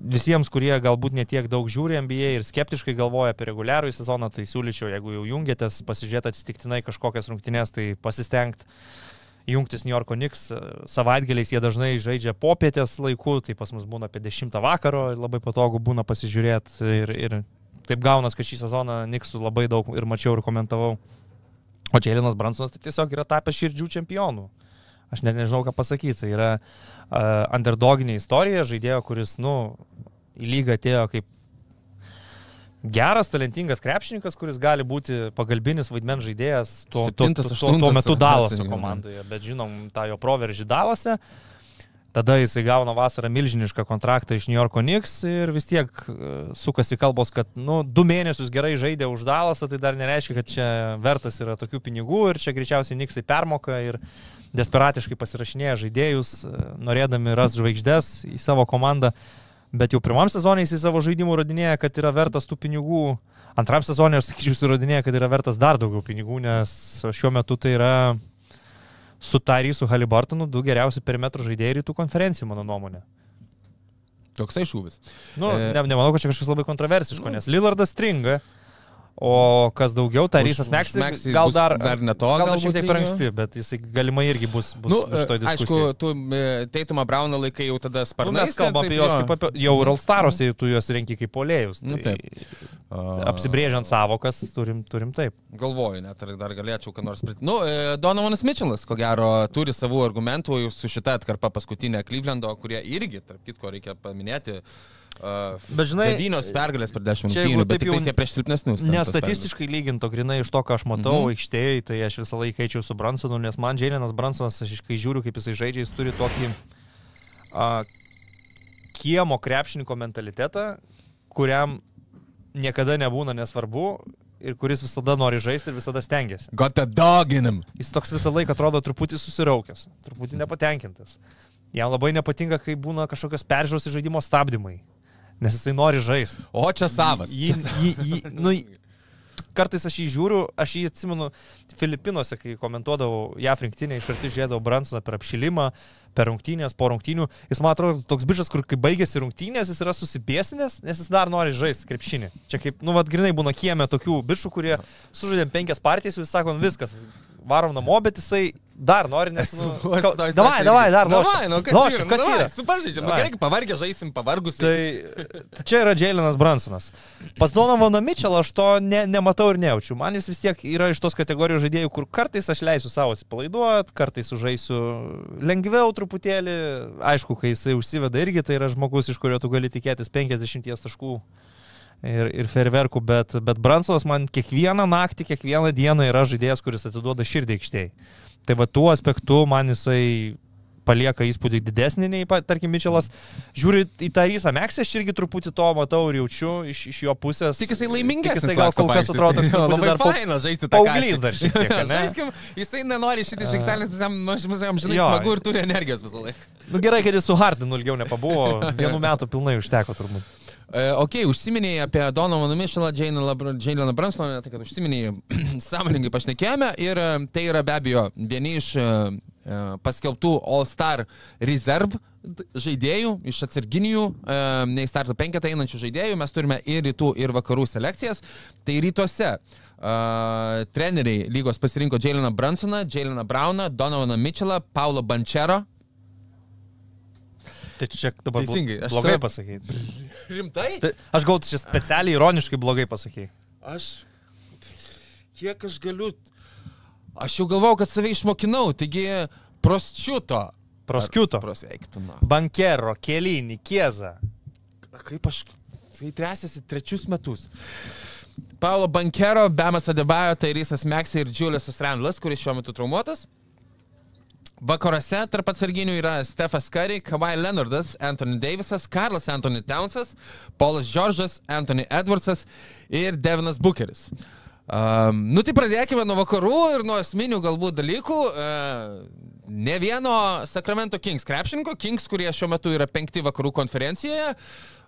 S6: visiems, kurie galbūt netiek daug žiūri NBA ir skeptiškai galvoja apie reguliarų sezoną, tai siūlyčiau, jeigu jau jungiatės, pasižiūrėti atsitiktinai kažkokias rungtynės, tai pasistengti jungtis New Yorko Knicks. Savaitgaliais jie dažnai žaidžia popietės laiku, tai pas mus būna apie 10 vakaro ir labai patogu būna pasižiūrėti ir, ir taip gaunas, kad šį sezoną Knicksų labai daug ir mačiau ir komentavau. O Dželinas Bransonas tai tiesiog yra tapęs širdžių čempionų. Aš net nežinau, ką pasakyti. Tai yra uh, underdoginė istorija žaidėjo, kuris, nu, į lygą atėjo kaip geras, talentingas krepšininkas, kuris gali būti pagalbinis vaidmens žaidėjas tuo, Septintas, tuo, tuo, tuo metu Dalaso komandoje. Bet žinom tą jo proveržį Dalase. Tada jisai gauna vasarą milžinišką kontraktą iš New Yorko Knicks ir vis tiek sukasi kalbos, kad nu, du mėnesius gerai žaidė už Dalasą, tai dar nereiškia, kad čia vertas yra tokių pinigų ir čia greičiausiai Knicksai permoka ir desperatiškai pasirašinėja žaidėjus, norėdami ras žvaigždės į savo komandą, bet jau pirmam sezonui jis į savo žaidimų rodinėja, kad yra vertas tų pinigų. Antram sezonui aš sakyčiau, įrodinėja, kad yra vertas dar daugiau pinigų, nes šiuo metu tai yra su Tary, su Halibartonu du geriausi perimetrų žaidėjai rytų konferencijų, mano nuomonė.
S4: Toksai šūvis.
S6: Nu, e... ne, nemanau, kad čia kažkas labai kontroversiško, nu. nes Lillardas stringa, O kas daugiau, Tarysas Meksas gal dar,
S4: dar ne to,
S6: gal, gal šiek tiek per anksti, bet jisai galimai irgi bus, bus
S4: nu,
S6: šitoj
S4: diskusijai. Aišku, tu e, Teitumą Brauną laikai jau tada sparnai.
S6: Nu, mes kalbam apie juos kaip apie, jau ir Alstaros, jau tu juos renki kaip polėjus.
S4: Nu, tai,
S6: nu, taip. Apsibrėžiant savokas, turim, turim taip.
S4: Galvoju, net ar dar galėčiau ką nors prit. Nu, e, Donovanas Mitchellas, ko gero, turi savų argumentų su šita atkarpa paskutinė Clevelando, kurie irgi, tarp kitko, reikia paminėti. Uh, bet žinai, devynios pergalės per dešimt rungtynių, bet jau jie prieš silpnesnius.
S6: Nestatistiškai lyginto, grinai iš to, ką aš matau mm -hmm. aikštėje, tai aš visą laiką eičiau su Bransonu, nes man Džiailinas Bransonas, aš kai žiūriu, kaip jisai žaidžia, jis turi tokį uh, kiemo krepšininko mentalitetą, kuriam niekada nebūna nesvarbu ir kuris visada nori žaisti ir visada stengiasi.
S4: Got a dog in him.
S6: Jis toks visą laiką atrodo truputį susiraukęs, truputį nepatenkintas. Jam labai nepatinka, kai būna kažkokios peržiūros į žaidimo stabdymai nes jisai nori žaisti.
S4: O čia savas.
S6: Jį, jį, jį, nu, kartais aš jį žiūriu, aš jį atsimenu Filipinuose, kai komentuodavau JAF rinktinę, iš arti žiūrėdavau Bransoną per apšilimą, per rungtynės, po rungtynių. Jis man atrodo toks bičias, kur kai baigėsi rungtynės, jis yra susipiesinęs, nes jis dar nori žaisti krepšinį. Čia kaip, nu, vad grinai būna kieme tokių bičių, kurie sužaidėm penkias partijas ir sako, nu, viskas, varom namo, bet jisai dar nori, nes... Nu, ka, davai, davai, dar nori.
S4: Davai, nu kas, lošim, kas davai, yra? Supažydžiam, nu gerai, pavargę žaisim, pavargus.
S6: Tai, tai čia yra Jailinas Bransonas. Pas Donovaną Mitchellą aš to ne, nematau ir nejaučiu. Man jis vis tiek yra iš tos kategorijos žaidėjų, kur kartais aš leisiu savo atsipalaiduoti, kartais sužaisiu lengviau truputėlį. Aišku, kai jisai užsiveda irgi, tai yra žmogus, iš kurio tu gali tikėtis 50 taškų ir, ir ferverkų, bet, bet Bransonas man kiekvieną naktį, kiekvieną dieną yra žaidėjas, kuris atiduoda širdį aikštėje. Tai va tuo aspektu man jisai palieka įspūdį didesnį nei, tarkim, Mičelas. Žiūrint į tą Rysą Meksą, aš irgi truputį to matau ir jaučiu iš, iš jo pusės.
S4: Tik jisai laimingesnis.
S6: Jisai gal kol kas atrodo, kad
S4: labai
S6: dar
S4: fainas žaisti tą
S6: paauglys dar šiek tiek.
S4: Žaiskim, jisai nenori šitį iš aikštelės, jis jam, žinai, smagu ir turi energijos visą laiką.
S6: Nu gerai, kad jis su Hardinu ilgiau nepabuvo, vienų metų pilnai užteko turbūt.
S4: E, ok, užsiminėjai apie Donovaną Mišelą, Jaileną Bransoną, tai kad užsiminėjai, sąmoningai pašnekėjome ir e, tai yra be abejo vieni iš e, paskelbtų All Star Reserve žaidėjų, iš atsarginių, ne į starto penketą einančių žaidėjų, mes turime ir rytų, ir vakarų selekcijas. Tai rytuose e, treneriai lygos pasirinko Jaileną Bransoną, Jaileną Browną, Donovaną Mitchellą, Paulo Bančero.
S6: Tai čia dabar
S4: Teisingai, aš
S6: blogai
S4: savo-
S6: pasakyti.
S4: Rimtai?
S6: Tai aš gal čia specialiai ironiškai blogai pasakyti.
S4: Aš. Kiek aš galiu. Aš jau galvau, kad save išmokinau, taigi prosčiuto.
S6: Proskiuto.
S4: Prosveiktuno.
S6: Bankero, kelinį, kiezą.
S4: Kaip aš. Tai tęsiasi trečius metus. Paulo Bankero, Bemas Adebayo, Tairysas Meksai ir Juliusas Randlas, kuris šiuo metu traumuotas. Vakaruose tarp atsarginių yra Stefas Curry, Kawhi Leonardas, Anthony Davisas, Karlas Anthony Townsas, Paulas Džordžas, Anthony Edwardsas ir Devinas Bucheris. Um, nu tai pradėkime nuo vakarų ir nuo esminių galbūt dalykų. Uh, ne vieno Sacramento Kings krepšininko, Kings, kurie šiuo metu yra penkti vakarų konferencijoje.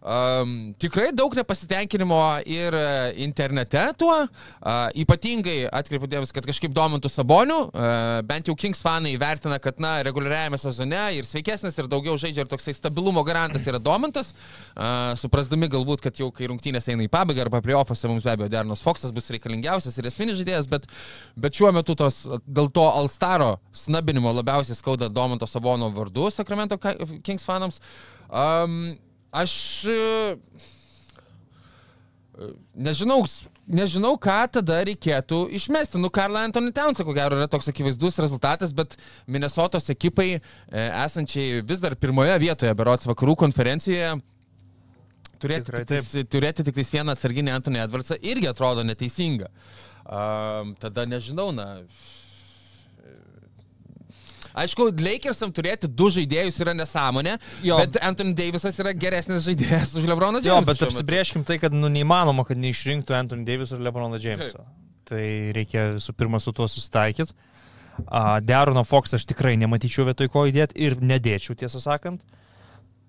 S4: Um, tikrai daug nepasitenkinimo ir e, internete tuo. Uh, ypatingai atkreipiu dėmesį, kad kažkaip domintų Sabonių. Uh, bent jau Kings fanai vertina, kad na, reguliariajame sezone ir sveikesnis, ir daugiau žaidžia, ir toksai stabilumo garantas yra domintas. Uh, suprasdami galbūt, kad jau kai rungtynės eina į pabaigą arba prie ofose mums be abejo Dernas Foxas bus reikalingiausias ir esminis žaidėjas, bet, bet šiuo metu tos, dėl to Alstaro snabinimo labiausiai skauda Domanto Sabono vardu Sacramento Kings fanams. Um, aš e, nežinau, nežinau, ką tada reikėtų išmesti. Nu, Karla Anthony Townsą, ko gero, yra toks akivaizdus rezultatas, bet Minnesotos ekipai, e, esančiai vis dar pirmoje vietoje, berots vakarų konferencijoje, turėti
S6: Tikrai
S4: tik, tais, turėti tik tais vieną atsarginį Anthony Edwardsą irgi atrodo neteisinga. Um, tada nežinau, na. Aišku, Lakersam turėti du žaidėjus yra nesąmonė,
S6: Jo.
S4: bet Anthony Davisas yra geresnis žaidėjas už Lebroną
S6: Jo,
S4: Jamesą.
S6: bet apsibrieškim tai, kad nu, neįmanoma, kad neišrinktų Anthony Davis ir Lebroną Jamesą. Tai reikia visų pirma su tuo susitaikyti. Derono Fox aš tikrai nematyčiau vietoj ko įdėti ir nedėčiau, tiesą sakant.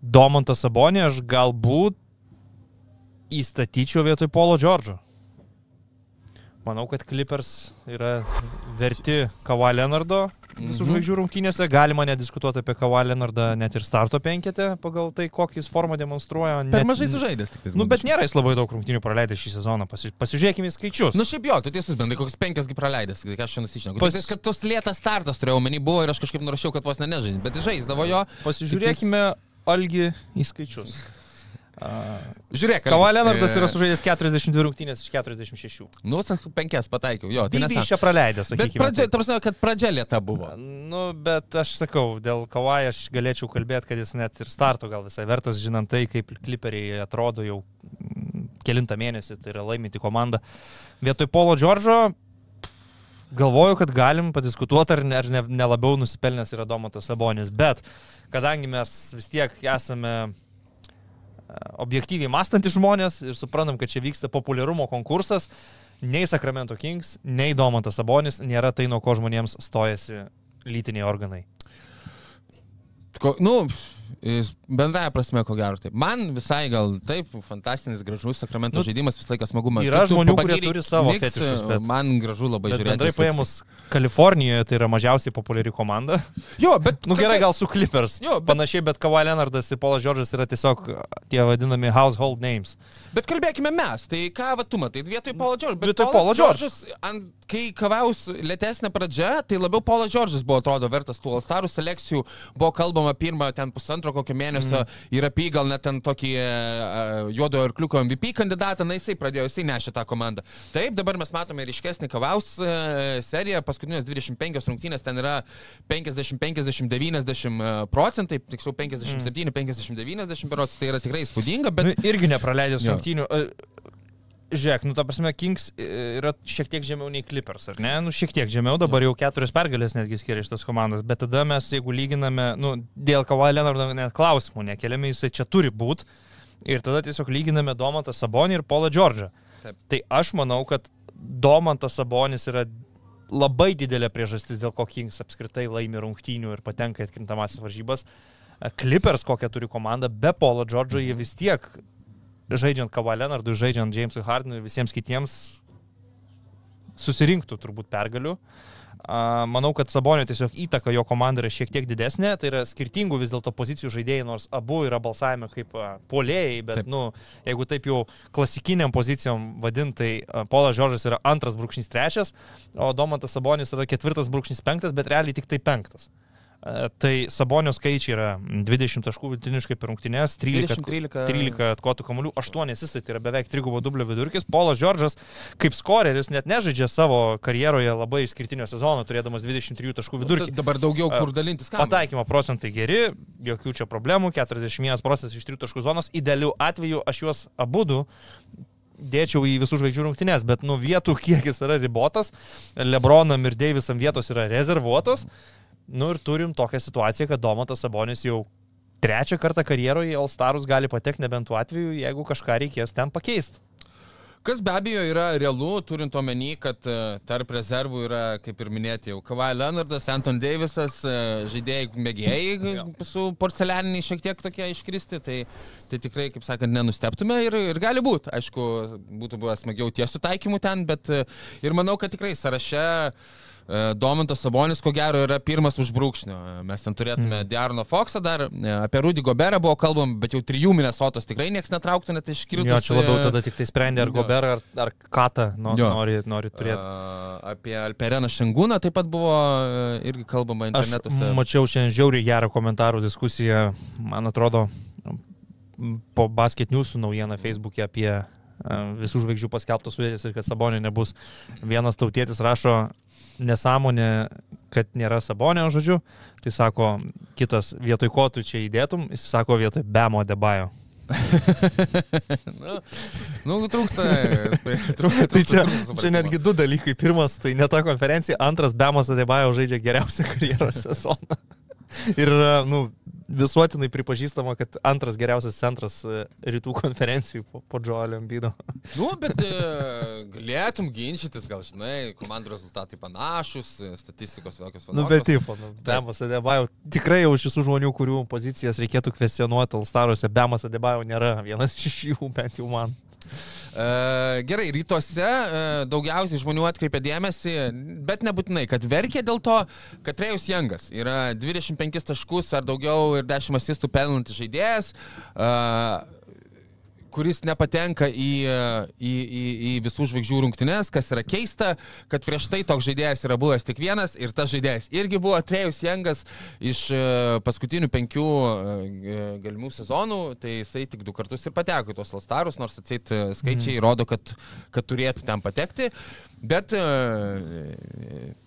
S6: Domantą Sabonį aš galbūt įstatyčiau vietoj Polo Džordžo. Manau, kad Clippers yra verti Kawhi Leonardo visų
S4: Mhm.
S6: žvaigždžių rungtynėse. Galima nediskutuoti apie Kawhi Leonardą net ir starto penketę pagal tai, kokį jis formą demonstruoja.
S4: Per
S6: Net-
S4: mažai sužaidęs tik tais.
S6: Nu, bet nėra jis labai daug rungtynių praleidęs šį sezoną. Pasi, pasižiūrėkime į skaičius.
S4: Nu šiaip jo, tu tiesus, bendrai kokius penkiasgi praleidęs, tai ką aš čia nusišneku.
S6: Pas-
S4: tais, kad tos lėtas startas turėjau omeny buvo ir aš kažkaip nurašiau, kad vos ne nežaidė, bet žaisdavo jo.
S6: Pasižiūrėkime algi į skaičius.
S4: Žiūrėk,
S6: Kava Leonardas
S4: e,
S6: yra sužaidęs 42 rungtynės iš 46.
S4: Nu, sak, penkias pataikiau, jo. Tai
S6: iš čia praleidęs, sakykime.
S4: pradžia, ta prasme, kad pradžia lieta buvo.
S6: Nu, bet aš sakau, dėl Kawai aš galėčiau kalbėti, kad jis net ir starto gal visai vertas, žinant tai, kaip kliperiai atrodo jau kelintą mėnesį, tai yra laiminti komanda. Vietoj Polo Džordžo galvoju, kad galim padiskutuoti, ar, ne, ar ne, nelabiau nusipelnęs yra Domatas Sabonis, bet kadangi mes vis tiek esame objektyviai mąstantys žmonės ir suprantam, kad čia vyksta populiarumo konkursas, nei Sacramento Kings, nei Domantas Sabonis nėra tai, nuo ko žmonėms stojasi lytiniai organai.
S4: Ko, nu, bendraja prasme, ko gero. Taip. Man visai gal taip, fantastinis, gražus Sakramento
S6: Nu,
S4: žaidimas visą laiką smagu matyti.
S6: yra žmonių, kurie turi savo
S4: Knicks,
S6: fetišus, bet-
S4: Man gražu labai žiūrėti.
S6: bendrai paėmus, Kalifornijoje tai yra mažiausiai populiari komanda.
S4: Jo, bet...
S6: Nu gerai, gal su Clippers.
S4: Jo, bet-
S6: Panašiai, bet Kawhi Leonardas ir Polas Džordžas yra tiesiog tie vadinami household names.
S4: Bet kalbėkime mes, tai ką va tu matai, vietoj Paulo Džordžo.
S6: Vietoj
S4: Paulas
S6: Paulo.
S4: Džordžas, kai kavaus lėtesnė pradžia, tai labiau Paulas Džordžas buvo, atrodo, vertas tų Alstarų selekcijų. Buvo kalbama pirmą ten pusantro kokio mėnesio mm. ir apie jį gal net ten tokį uh, juodojo arkliuko MVP kandidatą, na jisai pradėjo, jisai nešė tą komandą. Taip, dabar mes matome ryškesnį kavaus uh, seriją, paskutinės 25 rungtynės ten yra 50, 50, 90 procentai, tiksliau 57, mm. 50, 90 berots, tai yra tikrai įspūdinga, bet...
S6: Nu, irgi nepraleidęs
S4: Jo.
S6: rungtynių. E, Žiūrėk, nu ta prasme, Kings e, yra šiek tiek žemiau nei Clippers, ar ne? Nu šiek tiek žemiau, dabar jau keturios pergalės netgi skiria šitas komandas, bet tada mes, jeigu lyginame, nu dėl Kawhi Leonardo net klausimų nekeliame, jisai čia turi būti. Ir tada tiesiog lyginame Domantą Sabonį ir Paulą Džordžą.
S4: Taip.
S6: Tai aš manau, kad Domantas Sabonis yra labai didelė priežastis, dėl ko Kings apskritai laimi rungtynių ir patenka į atkrintamasis varžybas. Clippers kokią turi komandą, be Paulo Džordžo jie vis tiek, žaidžiant Kawhi Leonardui, žaidžiant Jamesui Hardenui ir visiems kitiems, susirinktų turbūt pergalių. Manau, kad Sabonio tiesiog įtaka jo komandai yra šiek tiek didesnė, tai yra skirtingų vis dėlto pozicijų žaidėjai, nors abu yra balsavime kaip polėjai, bet,
S4: taip.
S6: nu, jeigu taip jau klasikiniam pozicijom vadintai, Polas Žoržas yra antras brūkšnys trečias, o Domantas Sabonis yra ketvirtas brūkšnys penktas, bet realiai tik tai penktas. Tai Sabonio skaičiai yra 20 taškų vidutiniškai per rungtynės, 13,
S4: 20, 13.
S6: 13 atkotų kamuolių, 8 asistai, tai yra beveik trigubo dublio vidurkis. Polas Džordžas kaip skoreris net nežaidžia savo karjeroje labai išskirtinio sezono, turėdamas 23 taškų vidurkį.
S4: Dabar daugiau kur dalintis ką.
S6: Pataikymo procentai geri, jokių čia problemų, 41 procentas iš 3 taškų zonos. Idealiu atveju aš juos abu du dėčiau į visų žvaigždžių rungtynės, bet nu vietų kiekis yra ribotas, Lebronam ir Deivisam vietos yra rezervuotos. Nu ir turim tokią situaciją, kad Domantas Sabonis jau trečią kartą karjeroje į All Starus gali patekti nebent tuo atveju, jeigu kažką reikės ten pakeisti.
S4: Kas be abejo yra realu, turint omeny, kad e, tarp rezervų yra, kaip ir minėti, jau Kawhi Leonardas, Anton Davisas, e, žaidėjai mėgėjai su porcelianiniai šiek tiek tokie iškristi, tai, tai tikrai, kaip sakant, nenusteptume ir, ir gali būti. Aišku, būtų buvę smagiau tiesų taikymų ten, bet e, ir manau, kad tikrai sąraše e, Domantas Sabonis, ko gero, yra pirmas už brūkšnio. Mes ten turėtume mm. Diarno Foxą dar, e, apie Rudy Goberą buvo kalbam, bet jau trijų Minnesotos tikrai niekas netrauktų net iškritus.
S6: Jo, čia labiau
S4: e,
S6: tada tik tai sprendė, ar
S4: jo.
S6: Gober, ar, ar Kata no,
S4: Jo.
S6: nori, nori turėti.
S4: Apie Alpereną Šengūną taip pat buvo e, irgi kalbama
S6: Aš
S4: internetuose.
S6: mačiau šiandien žiauriai gerą komentarų diskusiją, man atrodo, po Basket News naujieną Facebook'e apie e, visų žvaigždžių paskelbtos sudėtis ir kad Sabonė nebus. Vienas tautietis rašo nesąmonė, kad nėra Sabonė, žodžiu. Tai sako, kitas vietoj ko tu čia įdėtum, jis sako vietoj Bemo Debajo.
S4: nu, nu, trūksta. trūksta
S6: Tai čia,
S4: trūksta
S6: čia netgi du dalykai. Pirmas, tai ne ta konferencija, antras, Bemas Adebajo žaidžia geriausią karjeros sezoną. Ir, nu, visuotinai pripažįstama, kad antras geriausias centras e, rytų konferencijų po, po Joelio Embido.
S4: Nu, bet e, galėtum ginčytis, gal žinai, komandų rezultatai panašus, e, statistikos tokios
S6: Nu, bet taip, nu, Bemas Adebajo tikrai jau iš visų žmonių, kurių pozicijas reikėtų kvestionuoti Alstaruose, Bemas Adebajo nėra vienas iš jų, bent jau man.
S4: E, gerai, rytuose e, daugiausiai žmonių atkreipia dėmesį, bet nebūtinai, kad verkė dėl to, kad Trejus Jangas yra 25 taškus ar daugiau ir 10 asistų pelnantis žaidėjas. E, kuris nepatenka į, į, į, į visų žvaigždžių rungtynes, kas yra keista, kad prieš tai toks žaidėjas yra buvęs tik vienas ir tas žaidėjas irgi buvo Trejus Jangas iš e, paskutinių penkių e, galimų sezonų, tai jisai tik du kartus ir pateko į tuos Lastarus, nors atsit skaičiai mm. rodo, kad, kad turėtų ten patekti. Bet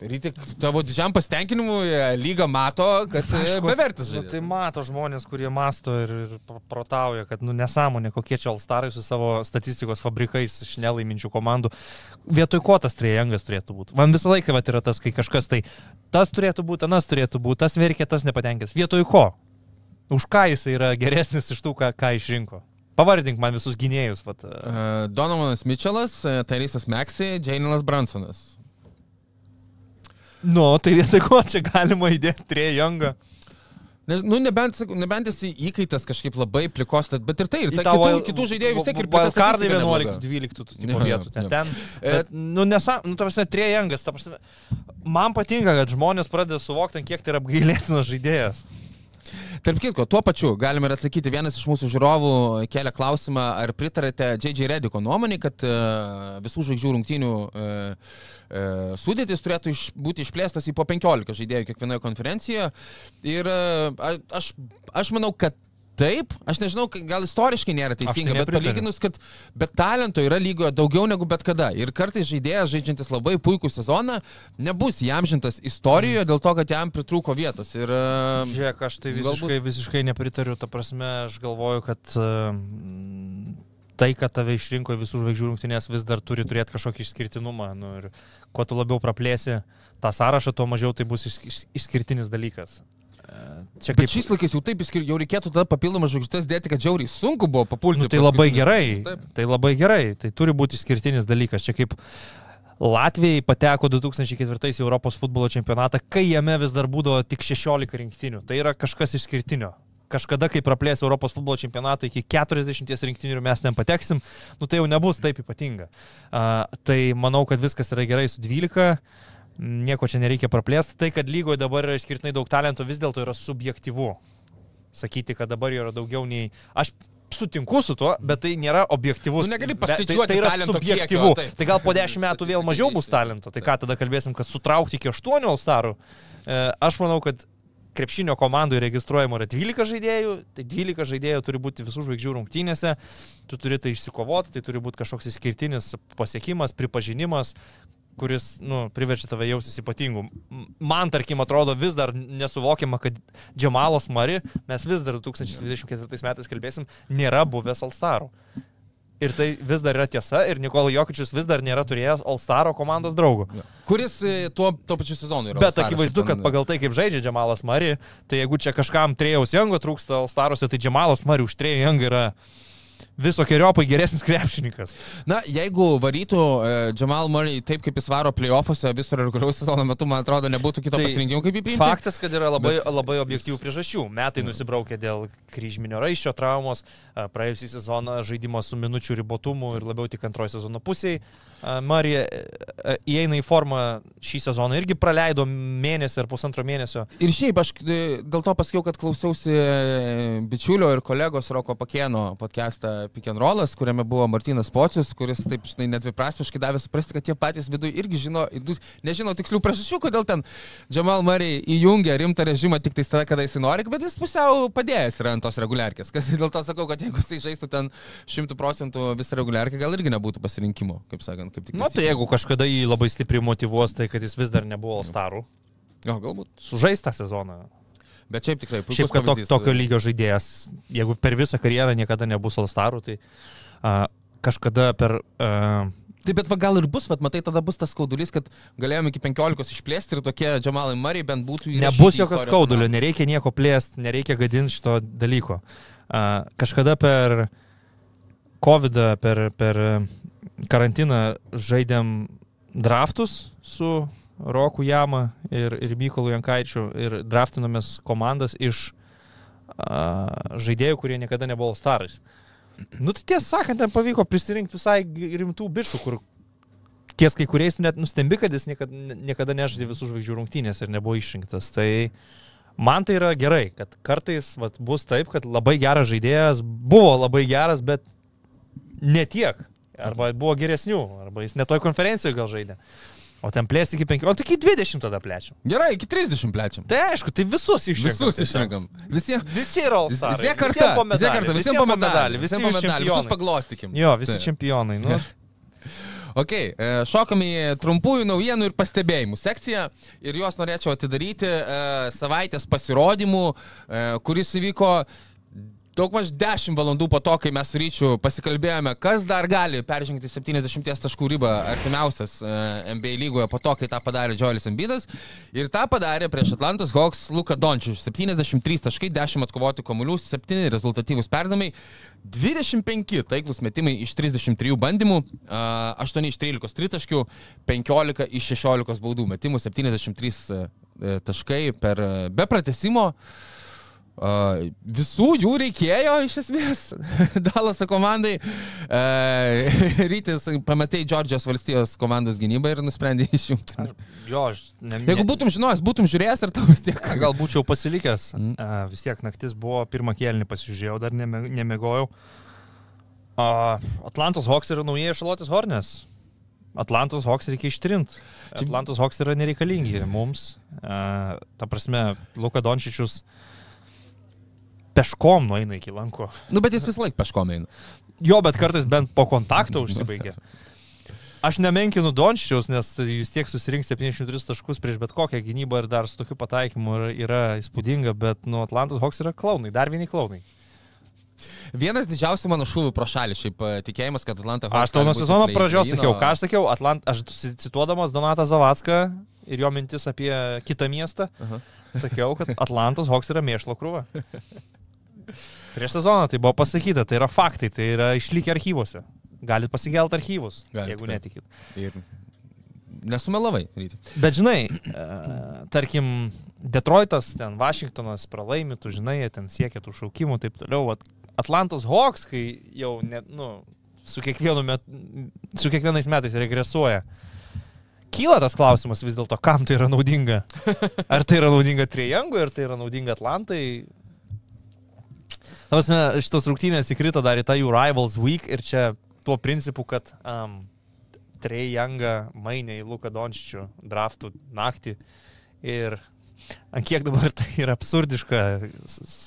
S4: rytik tavo didžiam pasitenkinimui e, lyga mato, kad e, bevertis
S6: Nu, tai mato žmonės, kurie masto ir, ir pro- protauja, kad, nu, nesąmonė, kokie čia Alstarai su savo statistikos fabrikais iš nelaiminčių komandų. Vietoj ko tas trejangas turėtų būti? Man visą laiką vat, yra tas, kai kažkas tai tas turėtų būti, anas turėtų būti, tas verkia, tas nepatenkęs. Vietoj ko? Už ką jis yra geresnis iš tų, ką, ką išrinko? Pavardink man visus gynėjus. Vat, e,
S4: E, Donovanas Mitčelas, Tarisas Meksai, Džainilas Bransonas.
S6: nu, tai vietoj ko čia galima įdėti trejangą?
S4: Nes, nu, nebent, nebent esi įkaitas kažkaip labai plikos, bet ir tai, ir ta,
S6: tą
S4: kitų, kitų žaidėjų vis tiek ir
S6: Wildcardai
S4: statistika
S6: 11,
S4: nebloga.
S6: 12 tų tipo
S4: Jo, jo,
S6: vietų. Ten, ten,
S4: E,
S6: bet, nu, nesa, nu, ta prasme, trejangas, ta prasme, man patinka, kad žmonės pradeda suvokti, kiek tai yra apgailėtinas žaidėjas.
S4: Tarp kitko, tuo pačiu galime ir atsakyti, vienas iš mūsų žiūrovų kelia klausimą, ar pritarėte J.J. Rediko nuomonį, kad uh, visų žvaigždžių rungtynių uh, uh, sudėtis turėtų iš, būti išplėstas į po 15 žaidėjų kiekvienoje konferencijoje. Ir aš, aš manau, kad Taip, aš nežinau, gal istoriškai nėra
S6: tai
S4: teisinga, bet
S6: nepritariu.
S4: palyginus, kad bet talento yra lygoje daugiau negu bet kada. Ir kartais žaidėjas, žaidžiantis labai puikų sezoną, nebus įamžintas istorijoje dėl to, kad jam pritrūko vietos. Ir, uh,
S6: Žiūrėk, aš tai visiškai,
S4: Galbūt-
S6: visiškai nepritariu, ta prasme, aš galvoju, kad um, tai, kad tave išrinko visų žvaigždžių rungtynės, vis dar turi turėti kažkokį išskirtinumą. Nu, ir kuo tu labiau praplėsi tą sąrašą, tuo mažiau tai bus iš, iš, išskirtinis dalykas. Čia
S4: Bet
S6: kaip
S4: šiais laikais jau taip jau reikėtų tada papildomas žvaigždės dėti, kad žiauriai sunku buvo papulti.
S6: Nu, tai labai
S4: paskutinius-
S6: gerai.
S4: Taip.
S6: Tai labai gerai. Tai turi būti išskirtinis dalykas. Čia kaip Latvijai pateko 2004 į Europos futbolo čempionatą, kai jame vis dar būdavo tik 16 rinktinių. Tai yra kažkas išskirtinio. Kažkada, kai praplės Europos futbolo čempionatą iki 40 rinktinių ir mes ten pateksim, nu tai jau nebus taip ypatinga. Uh, tai manau, kad viskas yra gerai su 12. Nieko čia nereikia praplėsti. Tai, kad lygoje dabar yra išskirtinai daug talento, vis dėlto yra subjektyvu. Sakyti, kad dabar yra daugiau nei... Aš sutinku su tuo, bet tai nėra objektivus.
S4: Nu, negali
S6: Be-
S4: paskaičiuoti
S6: tai, tai yra
S4: talento
S6: subjektyvu.
S4: kiekio.
S6: Tai gal po dešimt metų vėl mažiau bus talento. Tai ką tada kalbėsim, kad sutraukti iki 8 Alstarų? E, aš manau, kad krepšinio komandų registruojama yra 12 žaidėjų, tai 12 žaidėjų turi būti visų žvaigždžių rungtynėse, tu turi tai išsikovoti, tai turi būti kažkoks išskirtinis pasiekimas, pripažinimas, kuris, nu, priverčia tave jaustis ypatingu. Man, tarkim, atrodo vis dar nesuvokiama, kad Džemalas Mari, mes vis dar 2024 metais kalbėsim, nėra buvęs Alstarų. Ir tai vis dar yra tiesa, ir Nikola Jokičius vis dar nėra turėjęs Alstaro komandos draugų.
S4: Kuris e, tuo, tuo pačiu sezonu yra.
S6: Bet akivaizdu, kad pagal tai, kaip žaidžia Džemalas Mari, tai jeigu čia kažkam Trėjaus Jango trūksta Alstaruose, tai Džemalas Mari už Trėjų Jangą yra visokiojopai geresnis krepšininkas.
S4: Na, jeigu varytų e, Jamal Murray taip, kaip jis varo playoffuose viso reguliaraus sezono metu, man atrodo, nebūtų kito
S6: Tai
S4: pasirinkimo, kaip jį priimti.
S6: Faktas, kad yra labai,
S4: Bet-
S6: labai objektyvių priežasčių. Metai nusibraukė dėl kryžminio raiščio traumos, a, praėjusį sezoną žaidimas su minučių ribotumu ir labiau tik antrojo sezono pusėje. Marija e, įeina į formą šį sezoną irgi praleido mėnesį ar pusantro mėnesio.
S4: Ir šiaip aš e, dėl to pasakiau, kad klausiausi e, bičiulio ir kolegos Roko Pakėno podcastą Pick and Rollas, kuriame buvo Martinas Pocius, kuris taip, žinai, nedviprasmiškai davė suprasti, kad tie patys viduje irgi žino, nežino tikslių priežasčių, kodėl ten Jamal Murray įjungia rimtą režimą tik tais tada, kada jis nori, bet jis pusiau padėjęs yra ant tos reguliarkės. Kas dėl to sakau, kad jeigu jisai žaistų ten šimtų procentų visą reguliarkę, gal irgi nebūtų pasirinkimo, kaip sakant, kaip tik.
S6: Na tai jeigu kažkada jį labai stipriai motivuos, tai kad jis vis dar nebuvo starų,
S4: Jo, galbūt.
S6: sužaistą sezoną.
S4: Bet šiaip tikrai. puikus
S6: Šiaip, kad tok, tokio lygio žaidėjas, jeigu per visą karjerą niekada nebus Alstarų, tai a, kažkada per... A,
S4: Taip, bet va, gal ir bus, bet matai, tada bus tas skaudulys, kad galėjome iki 15 išplėsti ir tokie Džamalai Mariai bent būtų įrašyti
S6: Nebus jokio skaudulio, nereikia nieko plėsti, nereikia gadinti šito dalyko. A, kažkada per COVID, per, per karantiną žaidėm draftus su Roku Jama ir, ir Mykolu Jankaičiu ir draftinomės komandas iš a, žaidėjų, kurie niekada nebuvo starais. Nu, tai tiesą sakant, ten pavyko prisirinkti visai rimtų bičių, kur ties kai kuriais net nustembi, kad jis niekada, niekada nežaidė visų žvaigždžių rungtynės ir nebuvo išrinktas. Tai man tai yra gerai, kad kartais vat, bus taip, kad labai geras žaidėjas buvo labai geras, bet ne tiek. Arba buvo geresnių, arba jis netoj konferencijoje gal žaidė. O ten plėsti iki 15, o tik iki 20 tada plečiam.
S4: Gerai, iki 30 plečiam.
S6: Tai aišku, tai visus išrinkam.
S4: Visus išrinkam. Visiems.
S6: Visi yra
S4: Visi
S6: All-Starai.
S4: kartu.
S6: Visiem po
S4: Visi
S6: medalį,
S4: Visiems po medalį.
S6: visi
S4: Visiems po medalį. Visus paglostikim.
S6: Jo, visi
S4: Taip.
S6: čempionai. Nu.
S4: Ok, e, šokam į trumpųjų naujienų ir pastebėjimų sekciją ir juos norėčiau atidaryti e, savaitės pasirodymų, e, kuris įvyko daug maž 10 valandų po to, kai mes su ryčiu pasikalbėjome, kas dar gali peržengti 70 taškų ribą artimiausias e, NBA lygoje po to, kai tą padarė Joelis Embidas. Ir tą padarė prieš Atlantos Hawks Luka Dončius. 73 taškai, 10 atkovoti komulių, 7 rezultatyvūs perdamai, 25 taiklus metimai iš 33 bandymų, a, 8 iš 13 tritaškių, 15 iš 16 baudų metimų, 73 e, taškai per e, be pratesimo. Uh, visų jų reikėjo iš esmės Dalaso komandai. Uh, rytis pamatė Džordžijos valstijos komandos gynybą ir nusprendė išjungti.
S6: Jo, aš ne,
S4: Jeigu būtum žinojęs, būtum žiūrėjęs, ar tau vis tiek.
S6: Gal būčiau pasilikęs.
S4: Mm.
S6: A, vis tiek naktis buvo, pirmą kėlinį pasižiūrėjau, dar nemegojau. A, Atlantos Hawks yra naujieji Šalotis Hornės. Atlantos Hawks reikia ištrinti. Atlantos Hawks yra nereikalingi mums. A, ta prasme, Luka Dončičius peškom nueina iki lanko.
S4: Nu, bet jis vis laik peškom eina.
S6: Jo, bet kartais bent po kontakto užsibaigia. Aš nemenkinu Dončičiaus, nes vis tiek susirinks 73 taškus prieš bet kokią gynybą ir dar su tokiu pataikymu yra, yra įspūdinga, bet nu Atlantas Hawks yra klaunai, dar vieni klaunai.
S4: Vienas didžiausių mano šūvių pro šalį, šiaip e, tikėjimas, kad Atlanta
S6: Aš tau nuo sezono pradžios sakiau, ką aš sakiau, Atlant, aš cituodamas Donatą Zavacką ir jo mintis apie kitą miestą,
S4: Aha.
S6: sakiau, kad Atlantas Hawks yra mėšlo krūva. Prieš sezoną tai buvo pasakyta, tai yra faktai, tai yra išlikę archyvuose. Galit pasigelti archyvus,
S4: Galit,
S6: jeigu
S4: taip.
S6: netikit.
S4: Ir nesumelavai, ryti.
S6: Bet žinai, e, tarkim, Detroitas, ten Vašingtonas pralaimi, tu žinai, jie ten siekia tų šaukimų, taip toliau. Atlantos Hawks, kai jau ne, nu, su, kiekvienu met, su kiekvienais metais regresuoja. kyla tas klausimas vis dėlto, kam tai yra naudinga. Ar tai yra naudinga Triangui, ar tai yra naudinga Atlantai. Tavasme, šitos rungtynės įkrito dar į tą jų Rivals Week ir čia tuo principu, kad um, Triangą mainė į Luką Dončičių draftų naktį. Ir ant kiek dabar tai yra absurdiška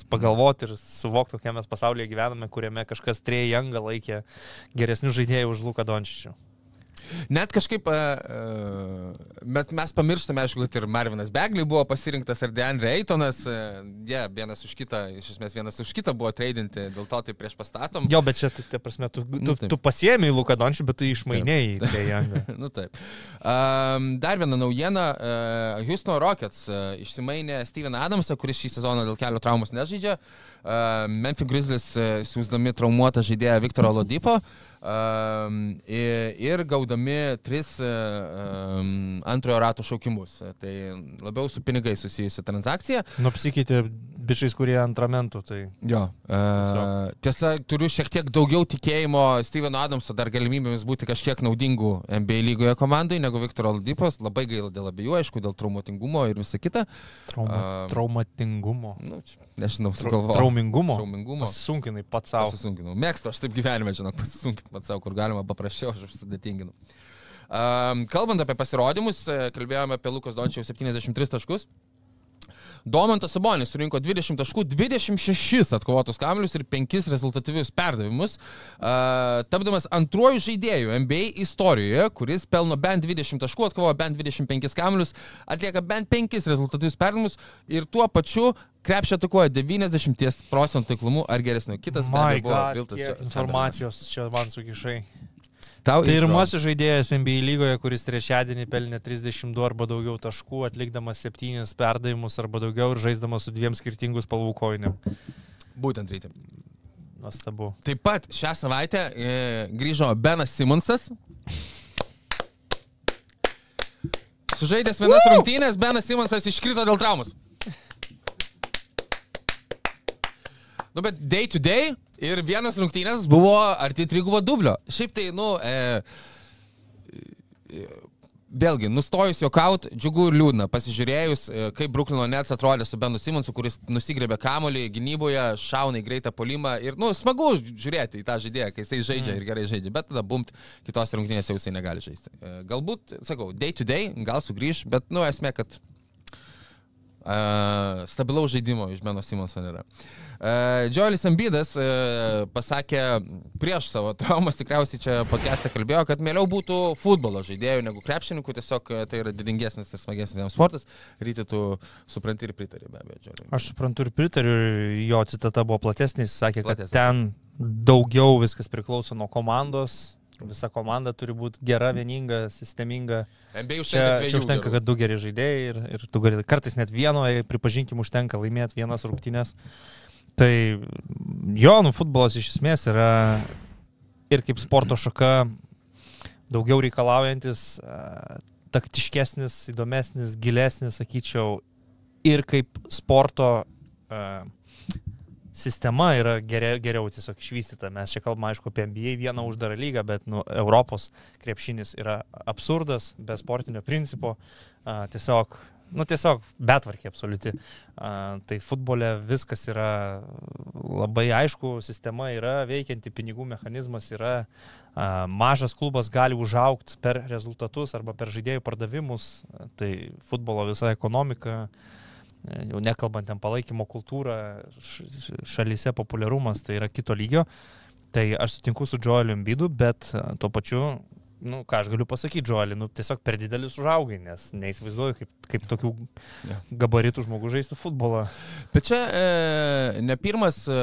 S6: pagalvoti ir suvokti, kokiame mes pasaulyje gyvename, kuriame kažkas Triangą laikė geresnių žaidėjų už Luką Dončičių.
S4: Net kažkaip, e, bet mes pamirštame, aišku, kad ir Marvinas Begley buvo pasirinktas, ir Deandre Eitonas, e, jie yeah, vienas už kitą, iš esmės vienas už kitą buvo tradinti, dėl to tai prieš pastatom.
S6: Jo, bet čia, tai, tai prasme, tu, tu,
S4: Nu, taip.
S6: tu pasiemi Luką Dončičių, bet tu išmainėjai Triangą.
S4: nu taip. Um, dar viena naujiena. Uh, Houston Rockets uh, išsimainė Steveną Adamsą, kuris šį sezoną dėl kelio traumos nežaidžia. Uh, Memphis Grizzlies uh, siūsdami traumuotą žaidėją Viktorą Lodipo um, ir, gaudami tris uh, um, antrojo rato šaukimus. Uh, Tai labiau su pinigai susijusi transakcija.
S6: Nu, apsikeitė bičiais, kurie antramentų, tai
S4: Jo. Uh, tiesa, turiu šiek tiek daugiau tikėjimo Steveno Adamso dar galimybėmis būti kažkiek naudingų NBA lygoje komandai negu Viktoro Aldipos. Labai gaila dėl abiejų, aišku, dėl traumatingumo ir visa kita.
S6: trauma,
S4: Am.
S6: traumatingumo.
S4: Nu, nežinau, sugalvojau.
S6: Traumingumo.
S4: Traumingumo.
S6: Sunkinai pats savo.
S4: Pasisunkinau. Mėgstu, aš taip gyvenime, žinok, pasisunkinti pats savo, kur galima paprasčiau, aš užsidatinginu. Um, kalbant apie pasirodymus, kalbėjome apie Lukas Dončiaus 73 taškus. Domantas Sabonis surinko 20 taškų, 26 atkovotus kamlius ir 5 rezultatyvius perdavimus, uh, tapdamas antruoju žaidėju NBA istorijoje, kuris pelno bent 20 taškų, atkovojo bent 25 kamlius, atlieka bent 5 rezultatyvius perdavimus ir tuo pačiu krepšį atakuoja 90 procentų taiklumu ar geresniu. Kitas
S6: My
S4: abejo, buvo Viltas
S6: informacijos čia man sukišai.
S4: Tau
S6: Pirmasis žaidėjas NBA lygoje, kuris trečiadienį pelnė 32 arba daugiau taškų, atlikdamas 7 perdavimus arba daugiau ir žaisdamas su dviem skirtingų spalvų kojinėm.
S4: Būtent reikia.
S6: Nuostabu.
S4: Taip pat šią savaitę e, grįžo Benas Simonsas. Sužaidęs vienas rungtynės, Benas Simonsas iškrito dėl traumos. Nu, bet day to day ir vienas rungtynės buvo arti trigubo dublio. Šiaip tai, nu, e, e, vėlgi, nustojus jokaut, džiugu ir liūdna. Pasižiūrėjus, e, kaip Bruklino Nets atrodė su Benu Simonsu, kuris nusigrėbė kamolį gynyboje, šauna į greitą polimą ir, nu, smagu žiūrėti į tą žaidėją, kai jisai žaidžia ir gerai žaidžia, bet tada bumt, kitos rungtynėse jau jisai negali žaisti. E, Galbūt, sakau, day to day, gal sugrįž, bet, nu, esmė, kad Uh, stabilaus žaidimo iš Beno Simonso nėra. Uh, Joelis Ambidas uh, pasakė prieš savo traumas, tikriausiai čia podcast'e kalbėjo, kad mieliau būtų futbolo žaidėjų negu krepšininkų, tiesiog tai yra didingesnis ir smagesnis jam sportas. Ryti tu supranti ir pritari be abejo, Joeliui.
S6: Aš suprantu ir pritariu, jo citata buvo platesnė, jis sakė, kad
S4: Platesnė.
S6: ten daugiau viskas priklauso nuo komandos, visa komanda turi būti gera, vieninga, sisteminga.
S4: NBA
S6: Čia,
S4: užtenka
S6: čia
S4: dviejų
S6: užtenka, kad du geri žaidėjai ir, ir tu gali, kartais net vieno, pripažinkim, užtenka laimėti vienas rungtynės. Tai jo, nu futbolas iš esmės yra ir kaip sporto šaka daugiau reikalaujantis, a, taktiškesnis, įdomesnis, gilesnis, sakyčiau, ir kaip sporto a, sistema yra geriau, geriau tiesiog išvystyta. Mes čia kalbame, aišku, apie NBA vieną uždarą lygą, bet nu, Europos krepšinis yra absurdas, be sportinio principo. A, tiesiog, nu, tiesiog betvarkė absoliuti. A, tai futbole viskas yra labai aišku, sistema yra veikianti, pinigų mechanizmas yra. A, mažas klubas gali užaukti per rezultatus arba per žaidėjų pardavimus. A, Tai futbolo visa ekonomika jau nekalbant ten palaikymo kultūrą, šalyse populiarumas tai yra kito lygio. Tai aš sutinku su Joeliu Embidu, bet tuo pačiu, nu, ką aš galiu pasakyti, Joeliu, nu, tiesiog per didelis užaugai, nes neįsivaizduoju, kaip, kaip tokių gabaritų žmogų žaistų futbolą.
S4: Bet čia e, ne pirmas e,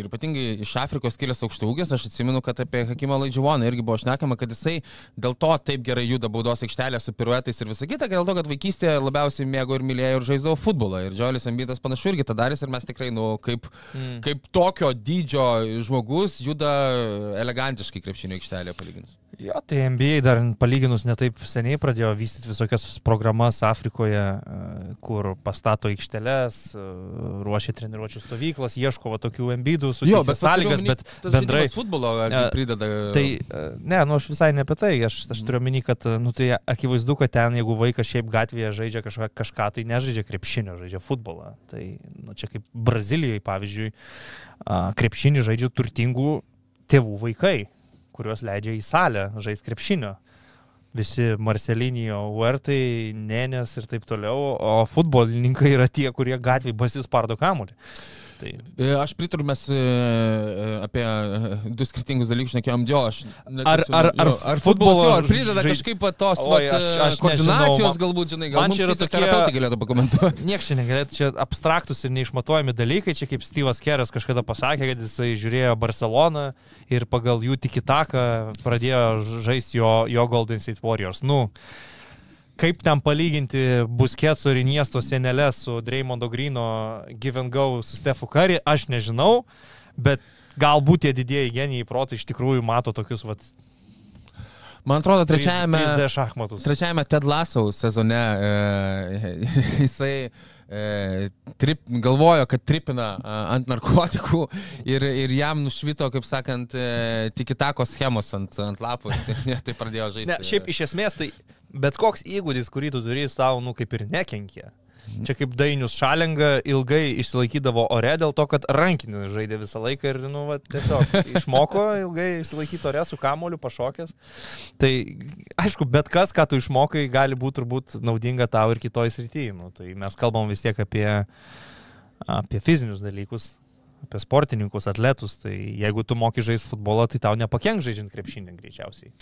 S4: ir ypatingai iš Afrikos kilęs aukštaūgis, aš atsimenu, kad apie Hakimą Laidžiavoną irgi buvo šnekama, kad jisai dėl to taip gerai juda baudos aikštelė su piruetais ir visa kita, dėl to, kad vaikystėje labiausiai mėgo ir mylėjo ir žaisdavo futbolą. Ir Džiolis Ambitas panašu irgi tą darys ir mes tikrai, nu, kaip,
S6: Mm.
S4: kaip tokio dydžio žmogus juda elegantiškai krepšinio aikštelėje palyginus.
S6: Jo, tai NBA dar palyginus netaip seniai pradėjo vystyti visokias programas Afrikoje, e, kur pastato aikšteles, e, ruošia treniruočio stovyklas, ieško va, tokių embydų su
S4: Jo,
S6: bet sąlygas,
S4: turiu
S6: bet bendrai.
S4: futbolo prideda.
S6: Tai, e, ne, nu aš visai ne apie tai, aš, aš turiu omeny, kad, nu tai akivaizdu, kad ten, jeigu vaikas šiaip gatvėje žaidžia kažką, kažką tai nežaidžia krepšinio, žaidžia futbolą. Tai, nu čia kaip Brazilijoje, pavyzdžiui, krepšinį žaidžia turtingų tėvų vaikai, kuriuos leidžia į salę žaisti krepšinio. Visi Marcelinijo, Huertai, Nenės ir taip toliau, o futbolininkai yra tie, kurie gatvėje basispardo kamuolį. Tai
S4: E, Aš pritariu, mes e, e, apie du skirtingus dalykus šnekėjom, jo, aš...
S6: Ar- ar- ar
S4: jo, ar
S6: futbolo
S4: jo, ar prideda
S6: žai-
S4: kažkaip tos
S6: Oi,
S4: vat,
S6: aš- aš
S4: koordinacijos,
S6: nežinau, man-
S4: galbūt, žinai, gal
S6: man čia yra tokie-
S4: galėtų pakomentuoti.
S6: Niekas čia negalėtų, čia abstraktus ir neišmatuojami dalykai, čia kaip Steve'as Keras kažkada pasakė, kad jisai žiūrėjo Barceloną ir pagal jų tikitaką pradėjo žaisti jo, jo Golden State Warriors. Nu, kaip ten palyginti Busketso ir Iniesto senelės su Dreymondo Grino Give and Go su Stefu Kari, aš nežinau, bet galbūt tie didieji genijai protai iš tikrųjų mato tokius vat,
S4: Man atrodo,
S6: 3D
S4: trečiajame...
S6: 3D šachmatus.
S4: Trečiajame Ted Lasso sezone e, jisai e, trip, galvojo, kad tripina ant narkotikų ir, ir jam nušvito, kaip sakant, e, tikitako schemos ant, ant lapų ir jie tai pradėjo žaisti.
S6: Ne, šiaip iš esmės tai bet koks įgūdis, kurį tu turi, tau, nu, kaip ir nekenkia. Čia kaip Dainius Šalinga ilgai išsilaikydavo ore dėl to, kad rankinį žaidė visą laiką ir, nu, va, tiesiog išmoko ilgai išsilaikyti ore su kamoliu pašokęs. Tai, aišku, bet kas, ką tu išmokai, gali būti turbūt naudinga tau ir kitoj srityje. Nu, tai mes kalbam vis tiek apie, apie fizinius dalykus, apie sportininkus, atletus. Tai jeigu tu moki žaisti futbolą, tai tau nepakenk žaidžiant krepšinį greičiausiai.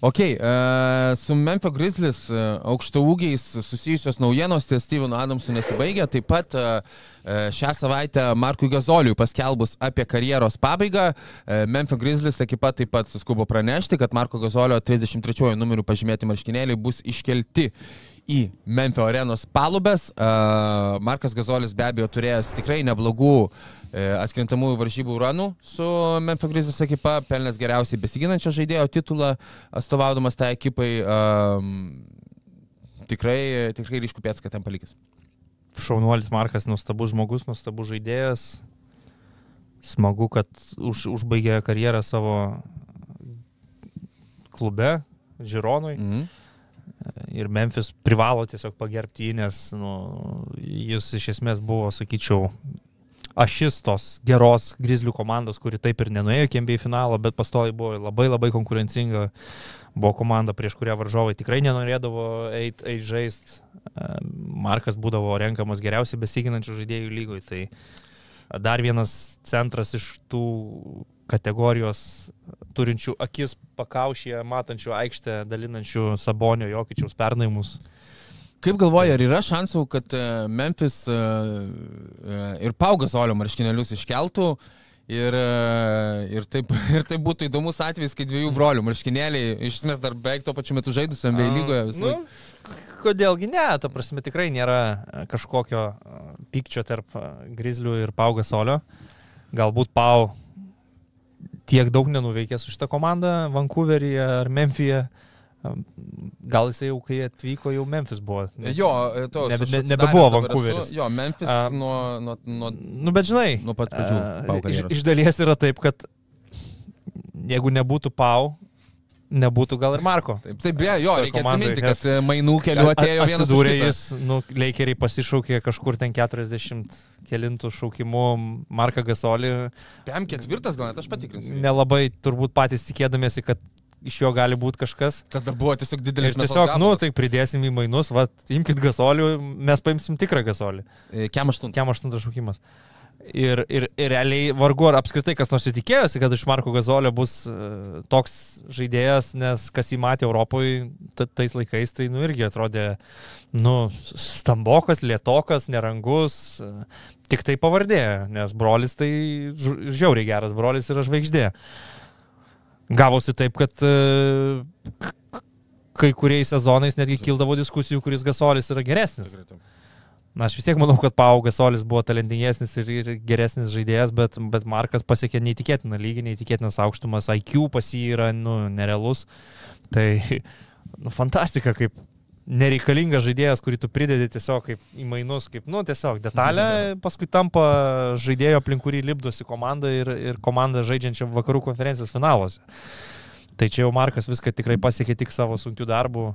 S4: Ok, e, su Memphis Grizzlies e, aukšto ūgiais susijusios naujienos ties Stevenu Adamsu nesibaigia. Taip pat e, šią savaitę Markui Gazoliui paskelbus apie karjeros pabaigą, e, Memphis Grizzlies ekipa taip pat suskubo pranešti, kad Marko Gazolio 33 numerių pažymėti marškinėliai bus iškelti į Memphis arenos palubės. E, Markas Gazolis be abejo turėjęs tikrai neblogų e, atkrintamųjų varžybų ranų su Memphis Grizzlies ekipa, pelnęs geriausiai besiginančio žaidėjo titulą, atstovaudamas tą ekipai. Um, tikrai, tikrai ryškų pėdską ten palikęs.
S6: Šaunuolis Markas, nuostabus žmogus, nuostabus žaidėjas. Smagu, kad už, užbaigė karjerą savo klube, Žironui.
S4: Mhm.
S6: Ir Memphis privalo tiesiog pagerbti jį, nes nu, jis iš esmės buvo, sakyčiau, ašis tos geros Grizzlių komandos, kuri taip ir nenuėjo iki NBA finalo, bet pastoji buvo labai labai konkurencinga. Buvo komanda, prieš kurią varžovai tikrai nenorėdavo eiti eit žaisti. Markas būdavo renkamas geriausiai besiginančių žaidėjų lygoj. Tai dar vienas centras iš tų kategorijos turinčių akis pakaušyje, matančių aikštę, dalinančių Sabonio Jokičiaus pernaimus.
S4: Kaip galvoja, ar yra šansų, kad e, Memphis e, e, ir Paugas Olio marškinėlius iškeltų ir, ir, taip, ir tai būtų įdomus atvejis, kai dviejų brolių marškinėliai iš esmės dar beveik tuo pačiu metu žaidus MBA lygoje visą
S6: Nu,
S4: laiką.
S6: kodėlgi ne, ta prasme tikrai nėra kažkokio pykčio tarp Grizzlių ir Pau Gasolio. Galbūt Pau tiek daug nenuveikė su šitą komandą Vancouveryje ar Memphyje. Gal jisai jau, kai atvyko, jau Memphis buvo.
S4: Jo, e, to,
S6: ne-
S4: atsidaręs
S6: nebebuvo Vancouveris.
S4: esu. Jo, Memphis
S6: A,
S4: nuo, nuo, nuo,
S6: Nu, bet žinai,
S4: nuo pat pradžių.
S6: a, iš, iš dalies yra taip, kad jeigu nebūtų Pau, nebūtų gal ir Marko.
S4: Taip, taip, beje, jo, reikia
S6: komandoj,
S4: atsiminti, kad e, mainų keliu atėjo vienas.
S6: Atsidūrė jis, nu, Leikeriai pasišaukė kažkur ten 40 kelintų šaukimų Marką Gasolį.
S4: PM ketvirtas, gal net aš patikrinsiu.
S6: Nelabai turbūt patys tikėdamėsi, kad iš jo gali būti kažkas.
S4: Tada buvo tiesiog
S6: Ir
S4: didelis
S6: tiesiog, nu, tai pridėsim į mainus, va, imkite gasolių, mes paimsim tikrą gasolį.
S4: tai... Kem aštuntą.
S6: Kiam aštuntas šaukimas. Ir, ir, ir realiai vargu ar apskritai kas nors įtikėjosi, kad iš Marko Gazolio bus uh, toks žaidėjas, nes kas jį matė Europoje ta- tais laikais, tai nu irgi atrodė, nu, stambokas, lietokas, nerangus, uh, tik tai pavardė, nes brolis tai žiauriai geras brolis yra žvaigždė. Gavosi taip, kad k- kai kuriais sezonais netgi kildavo diskusijų, kuris Gasolis yra geresnis. Na, aš vis tiek manau, kad Pau Gasolis buvo talentingesnis ir, ir geresnis žaidėjas, bet, bet Markas pasiekė neįtikėtiną lygį, neįtikėtinas aukštumas, IQ pas jį yra, nu, nerealus. Tai, nu, fantastika, kaip nereikalingas žaidėjas, kurį tu pridedi tiesiog kaip į mainus, kaip, nu, tiesiog detalė, paskui tampa žaidėjo, aplink kurį lipdosi komanda ir, ir komanda žaidžiančia vakarų konferencijos finaluose. Tai čia jau Markas viską tikrai pasiekė tik savo sunkių darbų,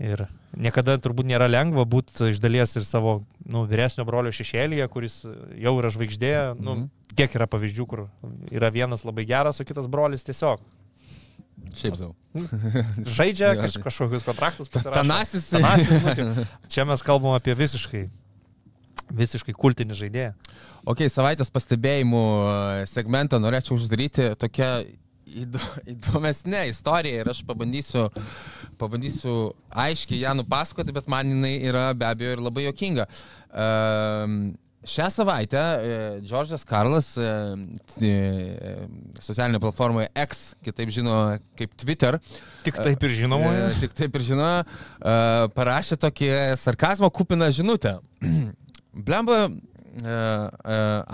S6: Ir niekada turbūt nėra lengva būti iš dalies ir savo nu, vyresnio brolio šešėlyje, kuris jau yra žvaigždė. Nu,
S4: Mhm.
S6: kiek yra pavyzdžių, kur yra vienas labai geras, o kitas brolis tiesiog
S4: Šiaip savo.
S6: žaidžia
S4: Jo,
S6: kaž, kažkokius kontraktus.
S4: Tanasis.
S6: Tanasis, nu, tai čia mes kalbam apie visiškai, visiškai kultinį žaidėją.
S4: Ok, savaitės pastebėjimų e, segmentą norėčiau uždaryti tokia įdo- įdomesnė istorija ir aš pabandysiu, pabandysiu aiškiai ją nupasakoti, bet man jinai yra be abejo ir labai jokinga. Um, Šią savaitę e, Džordžas Karlas e, e, socialinėje platformoje X, kitaip žino kaip Twitter,
S6: Tik taip ir žinoma.
S4: Tik taip ir žino, parašė tokį sarkazmo kupiną žinutę. Blemba,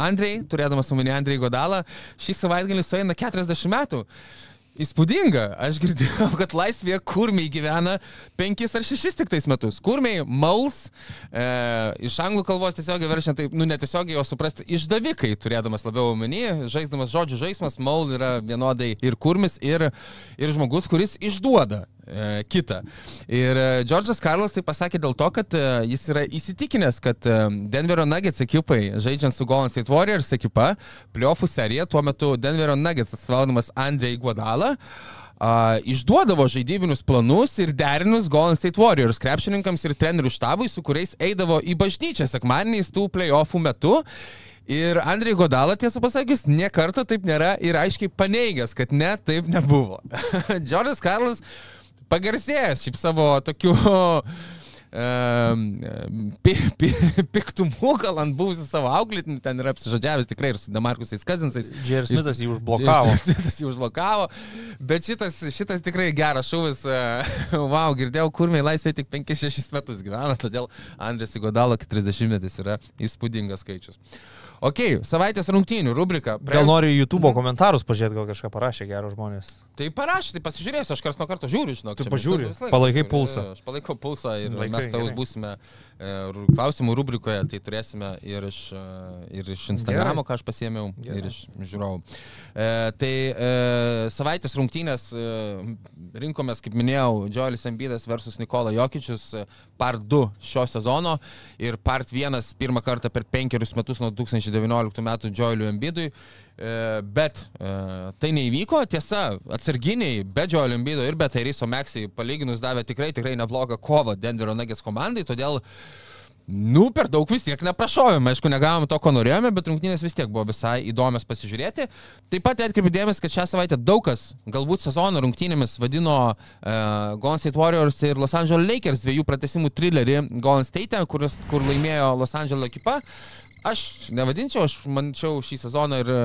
S4: Andrei, turėdamas omeny Andrei Godalą, šį savaitgalį sueina 40 metų. Įspūdinga, aš girdėjau, kad laisvėje kurmiai gyvena 5 ar 6 tik tais metus. Kurmiai, mauls, e, iš anglų kalbos tiesiogiai verčiant, tai, nu, netiesiogiai, o suprasti, išdavikai, turėdamas labiau omeny, žaisdamas žodžių žaidimas, maul yra vienodai ir kurmis, ir, ir žmogus, kuris išduoda kitą. Ir e, Džordžas Karlas tai pasakė dėl to, kad e, jis yra įsitikinęs, kad e, Denverio Nuggets ekipai, žaidžiant su Golden State Warriors ekipa, playoffų serija, tuo metu Denverio Nuggets atstovaudamas Andrei Guadalą, Uh, išduodavo žaidybinius planus ir derinius Golden State Warriors krepšininkams ir trenerių štabui, su kuriais eidavo į bažnyčią sekmadieniais tų playoffų metu. Ir Andrei Godala, tiesą pasakius, niekarto taip nėra ir aiškiai paneigęs, kad ne, taip nebuvo. Džordžas Karlas pagarsėjęs šiaip savo tokiu um, pi, pi, piktumu, gal ant buvusių savo auklėtinių, ten yra apsižodžiavęs tikrai ir su Demarkusais Kazinsais.
S6: Džeris Smithas jį užblokavo.
S4: Šitas jį užblokavo. Bet šitas, šitas tikrai geras šūvis. Wow, girdėjau, kurmiai laisvė tik 5-6 metus gyvena, todėl Andrės Igodalo 30 metais yra įspūdingas skaičius. Ok, savaitės rungtynių rubrika.
S6: Gal nori YouTube komentarus pažiūrėti, gal kažką parašė gero žmonės.
S4: Tai parašy, tai pasižiūrėsiu, aš kars nuo karto žiūriu, žinok.
S6: Tu pažiūri, palaikai pulsą.
S4: Aš palaikau pulsą ir
S6: Laikai,
S4: mes
S6: gerai.
S4: būsime e, klausimų rubrikoje, tai turėsime ir iš, e, ir iš Instagramo, ką aš pasiėmiau,
S6: Gerai.
S4: ir iš žiūrovų. E, tai e, savaitės rungtynės e, rinkomės, kaip minėjau, Džoelis Embidas versus Nikola Jokičius, e, part 2 šio sezono ir part 1 pirmą kartą per penkerius metus nuo 2019 metų Džoeliu Embidui. E, Bet e, tai neįvyko, tiesa, atsarginiai be Joelio Embido ir be Tairiso Meksai palyginus davė tikrai, tikrai neblogą kovą Denverio Nuggets komandai, todėl Nu, per daug vis tiek neprašovėm, aišku, negavom to, ko norėjome, bet rungtynės vis tiek buvo visai įdomios pasižiūrėti. Taip pat atkreipiu dėmesį, kad šią savaitę daug kas, galbūt sezono rungtynėmis vadino uh, Golden State Warriors ir Los Angeles Lakers dviejų pratesimų trilerį Golden State, kuris, kur laimėjo Los Angeles ekipa. Aš nevadinčiau, aš mančiau šį sezoną ir e,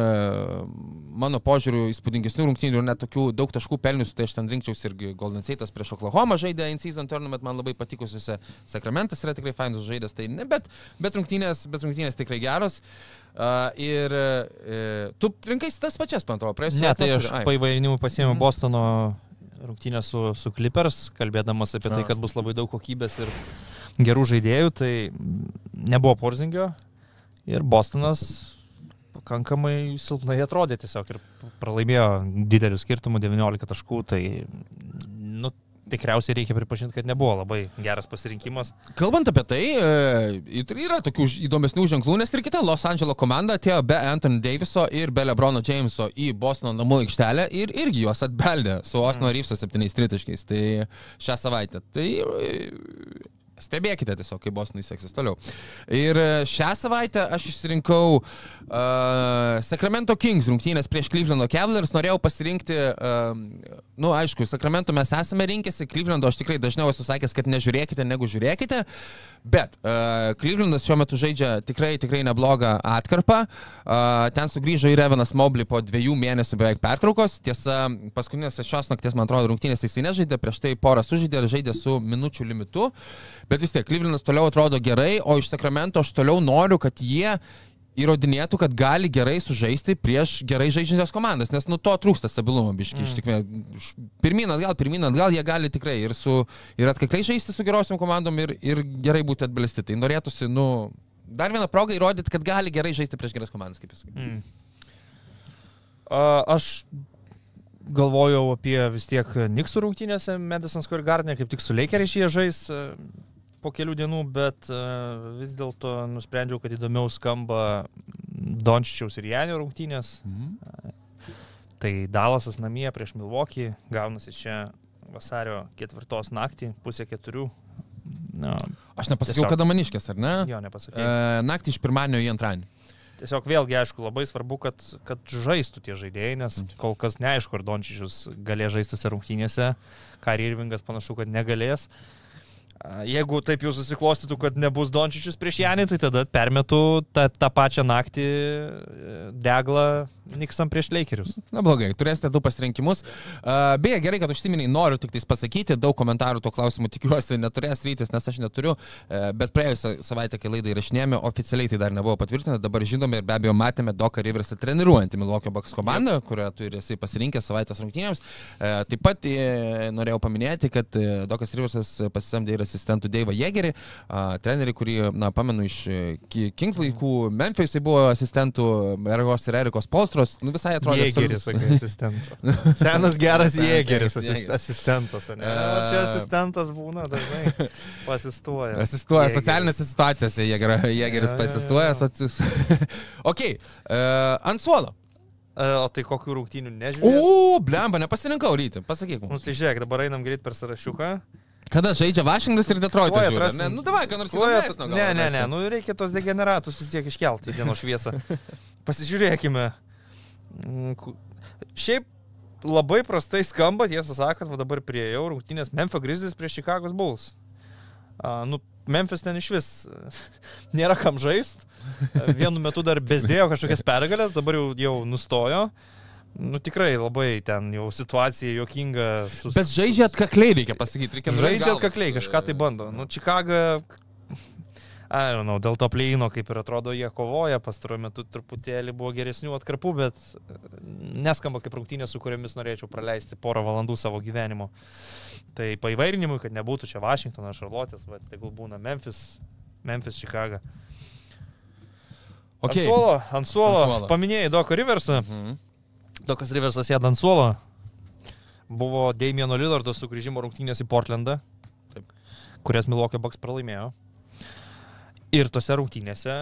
S4: mano požiūriu įspūdingesnių rungtynių ir net tokių daug taškų pelnius, tai aš ten rinkčiausi irgi Golden State'as prieš Oklahoma žaidė in season tournament, man labai patikusiuose Sakramentas yra tikrai fainas žaidėjas, tai ne, bet, bet, rungtynės, bet rungtynės tikrai geros. Uh, ir uh, tu rinkai tas pačias, man atrodo, praėjusią
S6: Ne, tai aš paivairinimų pasiėmiau Bostono rungtynę su, su Clippers, kalbėdamas apie tai,
S4: A.
S6: kad bus labai daug kokybės ir gerų žaidėjų, tai nebuvo Porzingio ir Bostonas pakankamai silpnai atrodė tiesiog ir pralaimėjo didelių skirtumų 19 taškų, tai nu, tikriausiai reikia pripažinti, kad nebuvo labai geras pasirinkimas.
S4: Kalbant apie tai, e, yra tokių įdomesnių ženklų, nes ir kita Los Angeles komanda atėjo be Anthony Daviso ir be Lebrono Jameso į Bostono namų aikštelę ir irgi juos atbeldė su Osno Reeveso septyniais tritaškiais. Tai šią savaitę. Tai e, stebėkite tiesiog, kaip Bostonui seksis toliau. Ir e, šią savaitę aš išsirinkau uh, Sacramento Kings rungtynės prieš Clevelando Cavaliers. Norėjau pasirinkti, uh, nu aišku, Sacramento mes esame rinkęsi, Clevelando aš tikrai dažniau esu sakęs, kad nežiūrėkite, negu žiūrėkite. Bet uh, Clevelandas šiuo metu žaidžia tikrai, tikrai neblogą atkarpą. Uh, ten sugrįžo ir Evanas Mobley po dviejų mėnesių beveik pertraukos. Tiesa, paskutinės šios nakties, man atrodo, rungtynės jisai nežaidė, prieš tai porą sužaidė ir žaidė su minučių limitu. Bet vis tiek, Klyvlinas toliau atrodo gerai, o iš Sakramento aš toliau noriu, kad jie įrodinėtų, kad gali gerai sužaisti prieš gerai žaidžiančias komandas, nes nu to trūksta stabilumo, biški, mm. iš tikrųjų. Pirmin atgal, pirmin atgal, jie gali tikrai ir, su, ir atkakliai žaisti su gerosiam komandom ir, ir gerai būti atbelsti. Tai norėtųsi, nu, dar vieną progą įrodyti, kad gali gerai žaisti prieš geras komandas, kaip jūs sakėte.
S6: Mm. Aš galvojau apie vis tiek Niksų rungtynėse Madison Square Garden, kaip tik su Lakeriais jie žais po kelių dienų, bet e, vis dėlto nusprendžiau, kad įdomiau skamba Dončičiaus ir Janio rungtynės.
S4: Mhm.
S6: Tai Dalasas namie prieš Milvokį, gaunasi čia vasario ketvirtos naktį, pusė keturių. Na,
S4: Aš nepasakiau,
S6: Tiesiog.
S4: kada maniškės, ar ne?
S6: jo, nepasakiau.
S4: E, naktį iš pirmadienio į antradienį.
S6: Tiesiog vėlgi, aišku, labai svarbu, kad, kad žaistų tie žaidėjai, nes kol kas neaišku, ar Dončičius galės žaisti tose rungtynėse, Kari Irvingas panašu, kad negalės. A, Jeigu taip jau susiklostytų, kad nebus Dončičius prieš Janį, tai tada permetu tą, tą pačią naktį e, deglą Niksam prieš Lakerius.
S4: Na blogai, turėsite du pasirinkimus. Uh, beje, gerai, kad užsiminiai, noriu tik tais pasakyti, daug komentarų tuo klausimu tikiuosi neturės rytis, nes aš neturiu, uh, bet praėjusią savaitę, kai laidą įrašinėjome, oficialiai tai dar nebuvo patvirtinta, dabar žinome ir be abejo matėme Doką Riversą treniruojantį Milwaukee Bucks komandą, kurią tu ir esi pasirinkęs savaitės rungtynėms. Uh, taip pat norėjau paminėti, kad Dokas Riversas pasisamdė ir asistentų Deivą Jėgerį, trenerį, kurį, na, pamenu iš Ki- Kings laikų, Memphis jisai buvo asistentų Ergos ir Erikos Polstros, nu visai atrodė.
S6: Jėgeris, sakai, asistentas. Senas geras Jėgeris,
S4: Jėgeris.
S6: asist, asistentas, ne? O čia asistentas būna dažnai. Pasistuoja.
S4: Asistuoja socialinėse situacijose, Jėgeris, pasistuoja.
S6: jo.
S4: Asis... ok, uh, ant suolo.
S6: E, O tai kokių rungtynių nežiūrėjau?
S4: O, blemba, nepasirinkau ryti, pasakyk
S6: Nu
S4: mums.
S6: tai žiūrėk, dabar einam greit per sąrašiuką.
S4: Kada žaidžia Vašingtonas ir Detroitas? Žiūri,
S6: atrasim.
S4: Nu davai, ką nors įdomesnio
S6: Ne, ne, ne, nu reikia tos degeneratus vis tiek iškelti į dienos šviesą. Pasižiūrėkime. Mm, Šiaip labai prastai skamba, tiesą sakant, va dabar prieėjau rungtynės Memphis Grizzlies prieš Chicago's Bulls. A, nu, Memphis ten iš vis nėra kam žaist. Vienu metu dar bezdėjo kažkokias pergalės, dabar jau, jau nustojo. Nu tikrai labai ten jau situacija jokinga. Su,
S4: Bet žaidžia atkakliai, reikia pasakyti, reikia
S6: Žaidžia atkakliai, kažką tai bando. Nu, Čikaga, I don't know, dėl to pleino, kaip ir atrodo, jie kovoja, pastaruoju metu truputėlį buvo geresnių atkarpų, bet e, neskamba kaip rungtynės, su kuriamis norėčiau praleisti porą valandų savo gyvenimo. Tai paivairinimui, kad nebūtų čia Vašingtonas, Šarlotės, bet tegul būna Memphis, Memphis, Čikaga.
S4: Okay.
S6: Ant suolo, ant suolo,
S4: Ant suolo.
S6: paminėjai Doko Riversą.
S4: Mhm.
S6: Dokas Riversas sėda ant suolo. Buvo Damieno Lillardo sugrįžimo rungtynės į Portlandą,
S4: Taip.
S6: kurias Milwaukee Bucks pralaimėjo. Ir tose rungtynėse,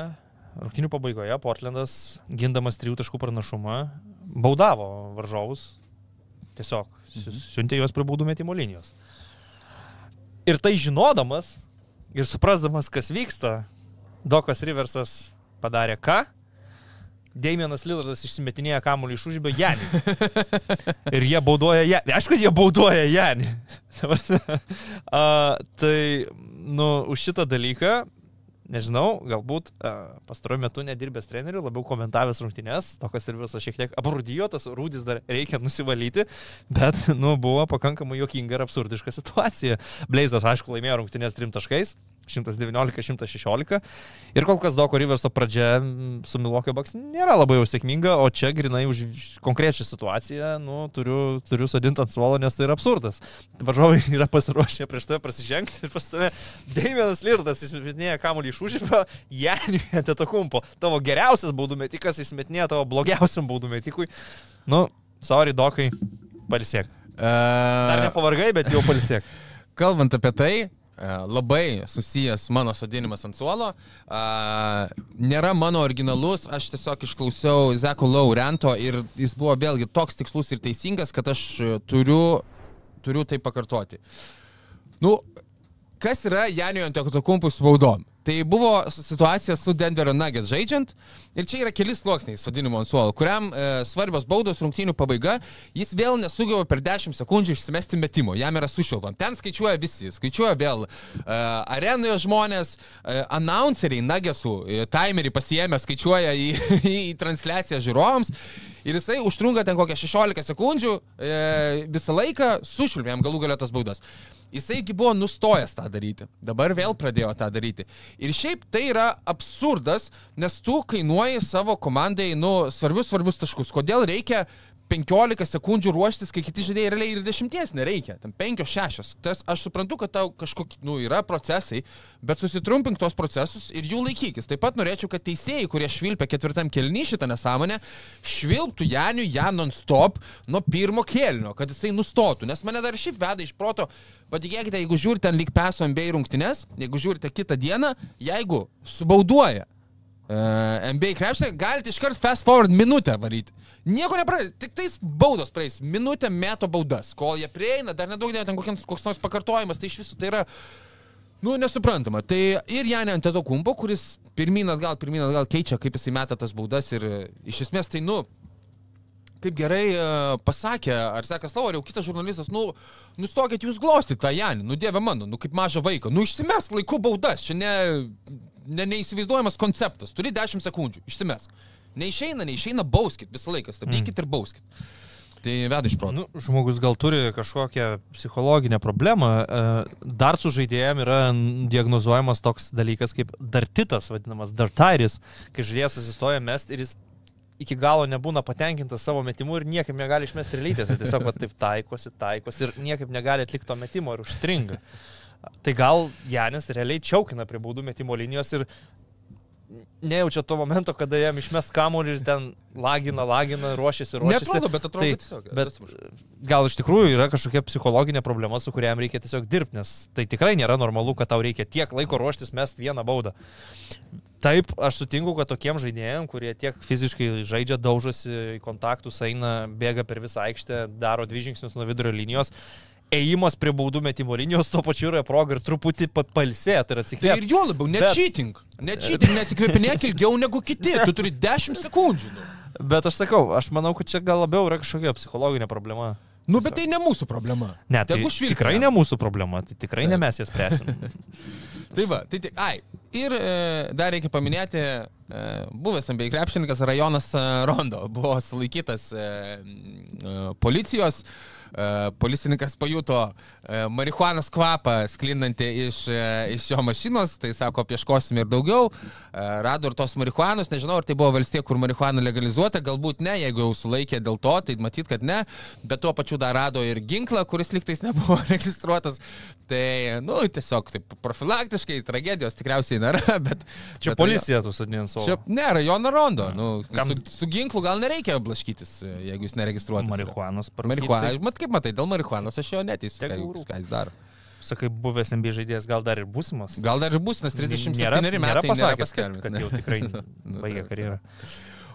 S6: rungtynių pabaigoje, Portlandas, gindamas trijų taškų pranašumą, baudavo varžovus. Tiesiog mhm. siuntė juos prie baudų metimo linijos. Ir tai žinodamas ir suprasdamas, kas vyksta, Dokas Riversas padarė ką? Damienas Lillardas išsimetinėja kamuolį iš užbio Janį. Ir jie baudoja Janį. Aišku, jie baudoja Janį. A, tai, nu, už šitą dalyką, nežinau, galbūt a, pastaruoju metu nedirbęs treneriu, labiau komentavęs rungtynės, tokas ir visas šiek tiek aprūdijo, tas rūdis dar reikia nusivalyti, bet, nu, buvo pakankamai jokinga ir absurdiška situacija. Bleizas, aišku, laimėjo rungtynės trim taškais. 119-116. Ir kol kas Doko Riverso pradžia su Milwaukee Bucks nėra labai jau sėkminga, o čia grinai už konkrečią situaciją, nu, turiu, turiu sodinti ant suolo, nes tai yra absurdas. Varžovai yra pasiruošę prieš tave prasižengti ir pas tave Damienas Lirdas įsimetinėja kamuolį iš užžipio, Janį atitakumpo. Tavo geriausias baudų metikas įsimetinėja tavo blogiausiam baudų metikui. Nu, sorry, Dokai, palisiek. Dar nepavargai, bet jau palisiek.
S4: kalbant apie tai, labai susijęs mano sodinimas ant suolo. A, Nėra mano originalus, aš tiesiog išklausiau Zeko Laurento ir jis buvo vėlgi toks tikslus ir teisingas, kad aš e, turiu, turiu tai pakartoti. Nu, kas yra Janio Antetokumpų su baudom? Tai buvo situacija su Denverio Nuggets žaidžiant ir čia yra keli sluoksniai sodinimo ant suolo, kuriam e, svarbios baudos rungtynių pabaiga, jis vėl nesugeba per 10 sekundžių išsimesti metimo, jam yra sušilpam. Ten skaičiuoja visi, skaičiuoja vėl e, arenoje žmonės, e, announceriai Nuggetsų e, timerį pasiemė, skaičiuoja į, į transliaciją žiūrovams. Ir jisai užtrunka ten kokią 16 sekundžių e, visą laiką, sušvilpėm galų galę tas baudas. Jisaigi buvo nustojęs tą daryti. Dabar vėl pradėjo tą daryti. Ir šiaip tai yra absurdas, nes tu kainuoji savo komandai, nu, svarbius, svarbius taškus. Kodėl reikia 15 sekundžių ruoštis, kai kiti žaidėjai realiai ir 10 nereikia, ten 5-6. Tas aš suprantu, kad tau kažkokie, nu, yra procesai, bet susitrumpink tos procesus ir jų laikykis. Taip pat norėčiau, kad teisėjai, kurie švilpia ketvirtam kelny šitą nesąmonę, švilptų Janiu ją non-stop nuo pirmo kelnio, kad jisai nustotų, nes mane dar šiaip veda iš proto. Patikėkite, jeigu žiūrite ant lyg peso MBA rungtynes, jeigu žiūrite kitą dieną, jeigu subauduoja MBA krepšį, galite iškart fast forward minutę varyti. Nieko nepraeis, tik tais baudos praeis, minutę meto baudas, kol jie prieina, dar nedaug dėl ten kokiems, koks nors pakartojimas, tai iš viso tai yra, nu, nesuprantama. Tai ir Janė ant to kumpo, kuris pirmin atgal, pirmin atgal keičia, kaip jisai meta tas baudas ir e, iš esmės tai, nu, kaip gerai uh, pasakė, ar sekas tavo, ar jau kitas žurnalistas, nu, nustokit jūs glostyti tą Janį, nu, dieve mano, nu, kaip mažą vaiką, nu, išsimesk laiku baudas, čia ne, ne, neįsivaizduojamas konceptas, turi 10 sekundžių, išsimesk. Neišeina, neišeina, bauskit visą laiką, stabdykit mm. ir bauskit. Tai veda iš proto.
S6: Nu, žmogus gal turi kažkokią psichologinę problemą. E, dar su žaidėjim yra diagnozuojamas toks dalykas kaip dartitas, vadinamas dartairis, kai žaidėjas atsistoja mest ir jis iki galo nebūna patenkintas savo metimu ir niekaip negali išmesti realybės. Tiesiog va, taip taikosi, taikosi ir niekaip negali atlikti to metimo ir užstringa. Tai gal Janis realiai čiaukina prie baudų metimo linijos ir nejaučia to momento, kada jam išmes kamuolį ir ten lagina, lagina, ruošiasi, ruošiasi.
S4: Netrodo, bet atrodo
S6: tai,
S4: tiesiog.
S6: Bet gal iš tikrųjų yra kažkokia psichologinė problema, su kuriam reikia tiesiog dirbti, nes tai tikrai nėra normalu, kad tau reikia tiek laiko ruoštis mest vieną baudą. Taip, aš sutinku, kad tokiem žaidėjim, kurie tiek fiziškai žaidžia, daužosi į kontaktus, eina, bėga per visą aikštę, daro dvi žingsnius nuo vidurio linijos, ėjimas prie baudų metimo linijos, tuo pačiu yra proga ir truputį palsėti ir atsikvėpti.
S4: Tai ir jo labiau, ne cheating. Ne cheating, neatsikvėpinėk ilgiau negu kiti, tu turi 10 sekundžių. Nu.
S6: Bet aš sakau, aš manau, kad čia gal labiau yra kažkokia psichologinė problema.
S4: Nu, bet tai ne mūsų problema.
S6: Ne, tai tikrai ne mūsų problema, tai tikrai Taip. ne mes jas spręsim.
S4: tai va, tai tik, ai, ir e, dar reikia paminėti, e, buvęs MBA krepšininkas Rajonas e, Rondo buvo sulaikytas e, e, policijos. E, policininkas pajuto marihuanos kvapą sklindantį iš, iš jo mašinos, tai sako, apieškosim ir daugiau. Rado ir tos marihuanos, nežinau, ar tai buvo valstija, kur marihuana legalizuota, galbūt ne, jeigu jau sulaikė dėl to, tai matyt, kad ne, bet tuo pačiu dar rado ir ginklą, kuris liktais nebuvo registruotas. Tai, nu, tiesiog taip profilaktiškai, tragedijos tikriausiai nėra, bet...
S6: Čia bet, policija tu sudinės savo. Čia,
S4: ne, rajono rondo. Nu, Kam... su, su ginklu gal nereikia blaškytis, jeigu jis neregistruotas.
S6: Marihuanos
S4: parūkyti. Marihuana, mat kaip matai, dėl marihuanos aš jo neteisiu, ką, ką jis daro.
S6: Sakai, buvęs MB žaidėjas, gal dar ir būsimas?
S4: Gal dar ir būsimas, 37
S6: nėra,
S4: metai
S6: nėra pasakęs, kad, kad jau tikrai nu, baigė karjerą.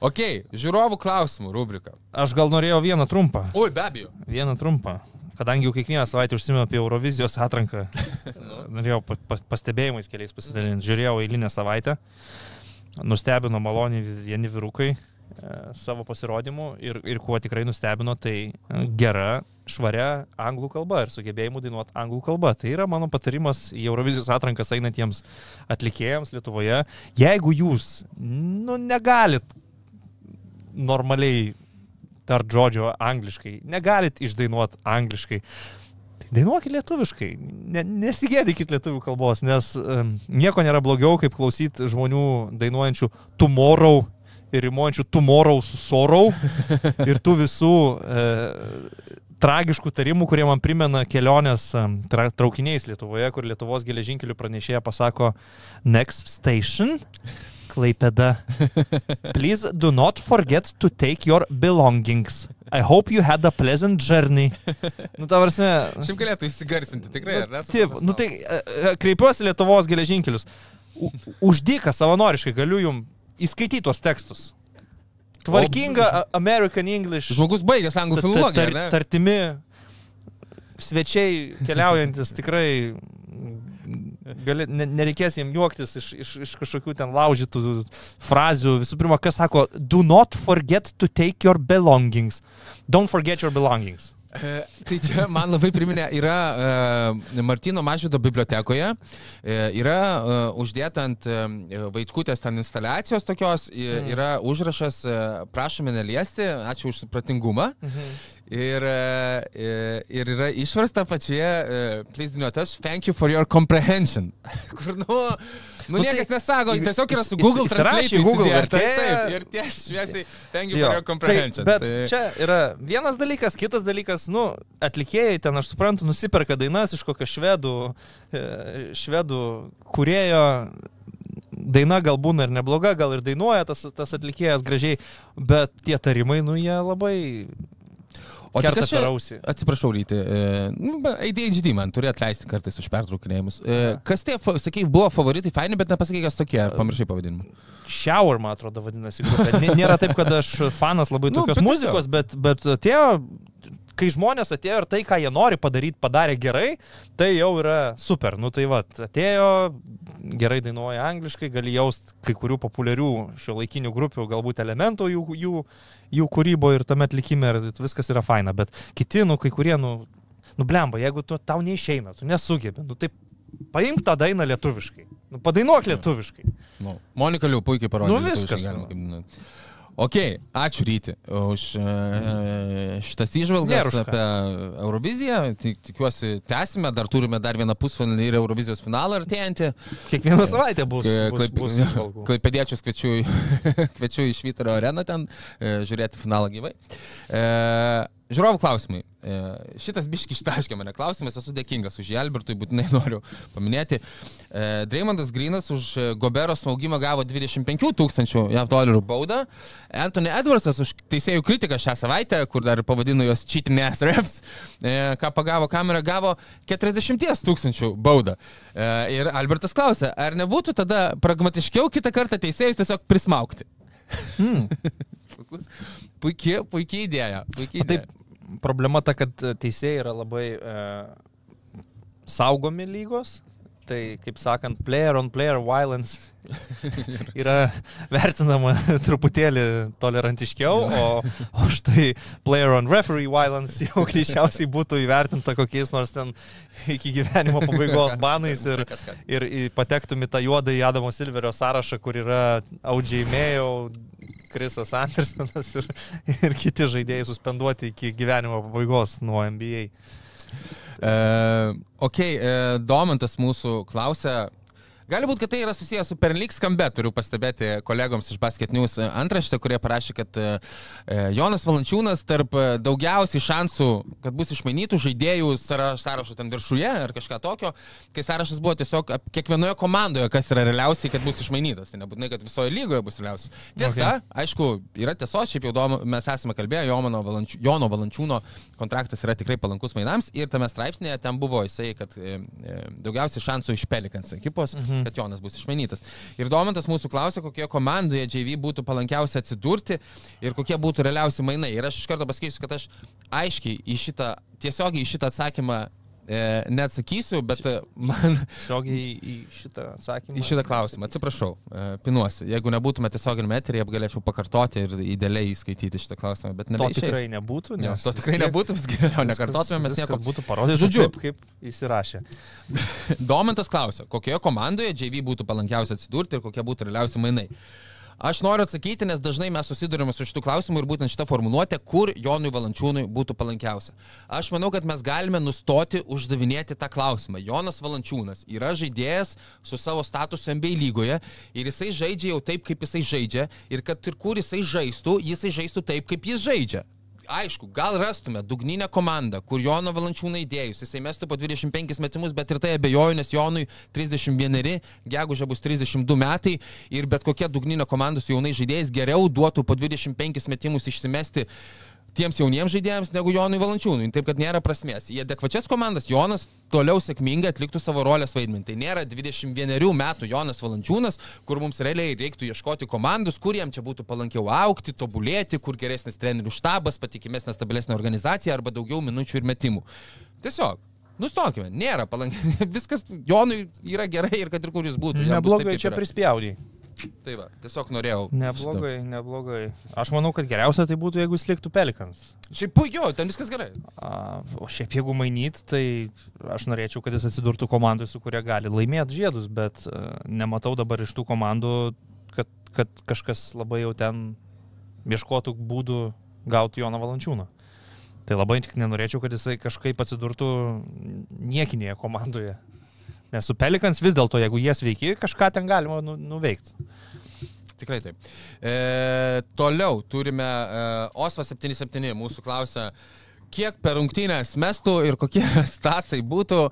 S4: Ok, žiūrovų klausimų rubrika.
S6: Aš gal norėjau vieną trumpą.
S4: Oi, be abejo.
S6: Vieną trumpą. Kadangi jau kiekvieną savaitę užsimenu apie Eurovizijos atranką, norėjau pastebėjimais keliais pasidalinti. Žiūrėjau eilinę savaitę, nustebino maloniai vieni vyrukai, E, savo pasirodymu ir, ir kuo tikrai nustebino, tai e, gera, švaria anglų kalba ir sugebėjimu dainuoti anglų kalba. Tai yra mano patarimas į Eurovizijos atrankas einantiems atlikėjams Lietuvoje. Jeigu jūs nu, negalit normaliai tart žodžio angliškai, negalit išdainuoti angliškai, tai dainuokit lietuviškai, ne, nesigėdykit lietuvių kalbos, nes um, nieko nėra blogiau, kaip klausyti žmonių dainuojančių tomorrow ir rimuojančių tomorrow su sorrow ir tų visų e, tragiškų tarimų, kurie man primena kelionės e, tra, traukiniais Lietuvoje, kur Lietuvos geležinkelių pranešėja pasako next station. Klaipeda. Please do not forget to take your belongings. I hope you had a pleasant journey. Nu, ta prasme.
S4: Šiaip galėtų įsigarsinti, tikrai, ar ne?
S6: Taip, nu tai e, e, kreipiuosi Lietuvos geležinkelius. Uždyka savanoriškai galiu jums įskaityti tuos tekstus. Tvarkinga o, American English.
S4: Žmogus baigęs anglų filologiją.
S6: Tar, tartimi svečiai keliaujantis tikrai gali, ne, nereikės jiems juoktis iš, iš, iš kažkokių ten laužytų frazių. Visų pirma, kas sako, do not forget to take your belongings. Don't forget your belongings.
S4: E, tai čia man labai priminė, yra e, Martino Mažvido bibliotekoje, e, yra uždėta ant vaitkutės ten instaliacijos tokios, e, yra užrašas, prašome neliesti, ačiū už supratingumą. Mhm. Ir, ir yra išversta pačioje, please do not touch, thank you for your comprehension. Kur, nu, nu
S6: Nu,
S4: niekas
S6: tai-
S4: nesako, tiesiog yra su Google Translate.
S6: Google
S4: įsidėję. Taip, ir tiesiai šviesiai, thank you
S6: Jo,
S4: for your comprehension.
S6: Tai, bet
S4: Tai-
S6: čia yra vienas dalykas, kitas dalykas, nu, atlikėjai ten, aš suprantu, nusiperka dainas iš kokio švedų, e, švedų kurėjo. Daina gal būna ir nebloga, gal ir dainuoja tas, tas atlikėjas gražiai, bet tie tarimai, nu, jie labai
S4: O tai kas čia-
S6: per ausį.
S4: Atsiprašau, Ryti, e, nu, ADHD man turi atleisti kartais už pertraukinėjimus. E, kas tie, sakai, buvo favoritai faini, bet nepasakai, kas tokie, ar pamiršai pavadinimą.
S6: Shower, man atrodo, vadinasi Nėra taip, kad aš fanas labai
S4: Nu,
S6: tokios
S4: bet
S6: muzikos, bet, bet atėjo, kai žmonės atėjo ir tai, ką jie nori padaryti, padarė gerai, tai jau yra super. Nu tai va, atėjo, gerai dainuoja angliškai, gali jausti kai kurių populiarių šio laikinių grupių, galbūt elementų jų, jų, jų kūrybo ir tame atlikime ir viskas yra faina, bet kiti, nu kai kurie, nu, nublemba, jeigu tu, tau neišeina, tu nesugebi, nu tai paimk tą dainą lietuviškai, nu padainuok lietuviškai.
S4: Nu, Monika Liu puikiai parodė.
S6: Nu,
S4: lietuviškai
S6: viskas,
S4: galima
S6: nu.
S4: Ok, ačiū Ryti už e, šitas įžvalgas apie Euroviziją. Tik, tikiuosi, tęsime, dar turime dar vieną pusfinalį ir Eurovizijos finalą artėjantį.
S6: Kiekvieną savaitę bus. Bus,
S4: Klaip-
S6: bus įžvalgų.
S4: Klaipėdiečius kviečiu, kviečiu į Švytario areną ten e, žiūrėti finalą gyvai. Žiūrovų klausimai. E, Šitas biški ištaškė mane klausimas, esu dėkingas už jį, Albertui būtinai noriu paminėti. E, Dreimondas Grinas už e, Gobero smaugimą gavo 25 tūkstančių JAV dolerių baudą. Anthony Edwardsas už teisėjų kritiką šią savaitę, kur dar pavadino ass refs, e, ką pagavo kamera, gavo 40 tūkstančių baudą. Ir Albertas klausė, ar nebūtų tada pragmatiškiau kitą kartą teisėjus tiesiog prismaukti?
S6: Hmm.
S4: Puikus. Puikiai, puikiai idėja. Puikiai
S6: O Taip, problema ta, kad teisėjai yra labai e, saugomi lygos. Tai, kaip sakant, player on player violence yra vertinama truputėlį tolerantiškiau, o, o štai player on referee violence jau greičiausiai būtų įvertinta kokiais nors ten iki gyvenimo pabaigos banais ir, ir patektum į tą juodą į Adamo Silverio sąrašą, kur yra Audžiaimėjau, Krisas Andersonas ir, ir kiti žaidėjai suspenduoti iki gyvenimo pabaigos nuo NBA.
S4: E, ok, e, Domantas mūsų klausia. Gali būti, kad tai yra susijęs su pernelyg skambė, turiu pastebėti kolegoms iš Basket News antraštę, kurie parašė, kad e, e, Jonas Valančiūnas tarp e, daugiausiai šansų, kad bus išmainytų žaidėjų sąra- sąrašo ten viršuje ar kažką tokio, kai sąrašas buvo tiesiog kiekvienoje komandoje, kas yra realiausiai, kad bus išmainytas. Tai nebūtinai, kad visoje lygoje bus realiausiai. Tiesa, okay. aišku, yra tiesos, šiaip jau dom, mes esame kalbėję, Jono, Valančiū, Jono Valančiūno kontraktas yra tikrai palankus mainams ir tame straipsnėje ten buvo jisai, kad daugiausiai šansų iš Pelikans ekipos, mhm. Kad Jonas bus išmainytas. Ir Domantas mūsų klausė, kokioje komandoje JV būtų palankiausia atsidurti ir kokie būtų realiausi mainai. Ir aš iš karto pasakysiu, kad aš aiškiai į šitą, tiesiogiai į šitą atsakymą neatsakysiu, bet e, man
S6: Tiesiogiai į šitą atsakymą.
S4: į šitą klausimą, atsiprašau, e, pinuosiu. Jeigu nebūtume tiesioginėme eteryje, galėčiau pakartoti ir idealiai įskaityti šitą klausimą, bet
S6: To
S4: nebeišeis.
S6: tikrai nebūtų,
S4: Jo,
S6: nes
S4: to tikrai nebūtų, vis geriau nekartotume, mes nieko.
S6: būtų parodyti,
S4: Žodžiu.
S6: taip, kaip įsirašė.
S4: Domantas klausia, kokioje komandoje JV būtų palankiausia atsidurti ir kokie būtų realiausi mainai. Aš noriu atsakyti, nes dažnai mes susidurime su šitų klausimų ir būtent šitą formuluotę, kur Jonui Valančiūnui būtų palankiausia. Aš manau, kad mes galime nustoti uždavinėti tą klausimą. Jonas Valančiūnas yra žaidėjas su savo statusu MBA lygoje ir jisai žaidžia jau taip, kaip jisai žaidžia ir kad ir kur jisai žaistų, jisai žaistų taip, kaip jis žaidžia. Aišku, gal rastume dugninę komandą, kur Jono Valančiūną įdėjus, jisai mestų po 25 metimus, bet ir tai abejoju, nes Jonui 31, gegužė bus 32 metai ir bet kokia dugninė komanda su jaunais žaidėjais geriau duotų po 25 metimus išsimesti tiems jauniems žaidėjams negu Jonui Valančiūnui. Taip, kad nėra prasmės. Į adekvačias komandas Jonas toliau sėkmingai atliktų savo rolės vaidmenį. Tai nėra 21 metų Jonas Valančiūnas, kur mums realiai reiktų ieškoti komandus, kur jam čia būtų palankiau aukti, tobulėti, kur geresnis trenerių štabas, patikimesnė, stabilesnė organizacija arba daugiau minučių ir metimų. Tiesiog. Nustokime, nėra palankiai. Viskas Jonui yra gerai ir kad ir kur jis būtų.
S6: Neblogai čia prispjaudai.
S4: Tai va, tiesiog norėjau.
S6: Neblogai, neblogai. Aš manau, kad geriausia tai būtų, jeigu jis liktų Pelikans.
S4: šitą. Šiaip puikiu, ten viskas gerai.
S6: A, O šiaip jeigu mainyt, tai aš norėčiau, kad jis atsidurtų komandai, su kuria gali laimėti žiedus, bet e, nematau dabar iš tų komandų, kad, kad kažkas labai jau ten ieškotų būdų gauti Joną Valančiūną. Tai labai tik nenorėčiau, kad jisai kažkaip atsidurtų niekinėje komandoje. Nes su Pelikans vis dėlto, jeigu jie sveiki, kažką ten galima nu, nuveikti.
S4: Tikrai taip. E, toliau turime e, Osva 77, mūsų klausia, kiek per rungtynės mestų ir kokie stacijai būtų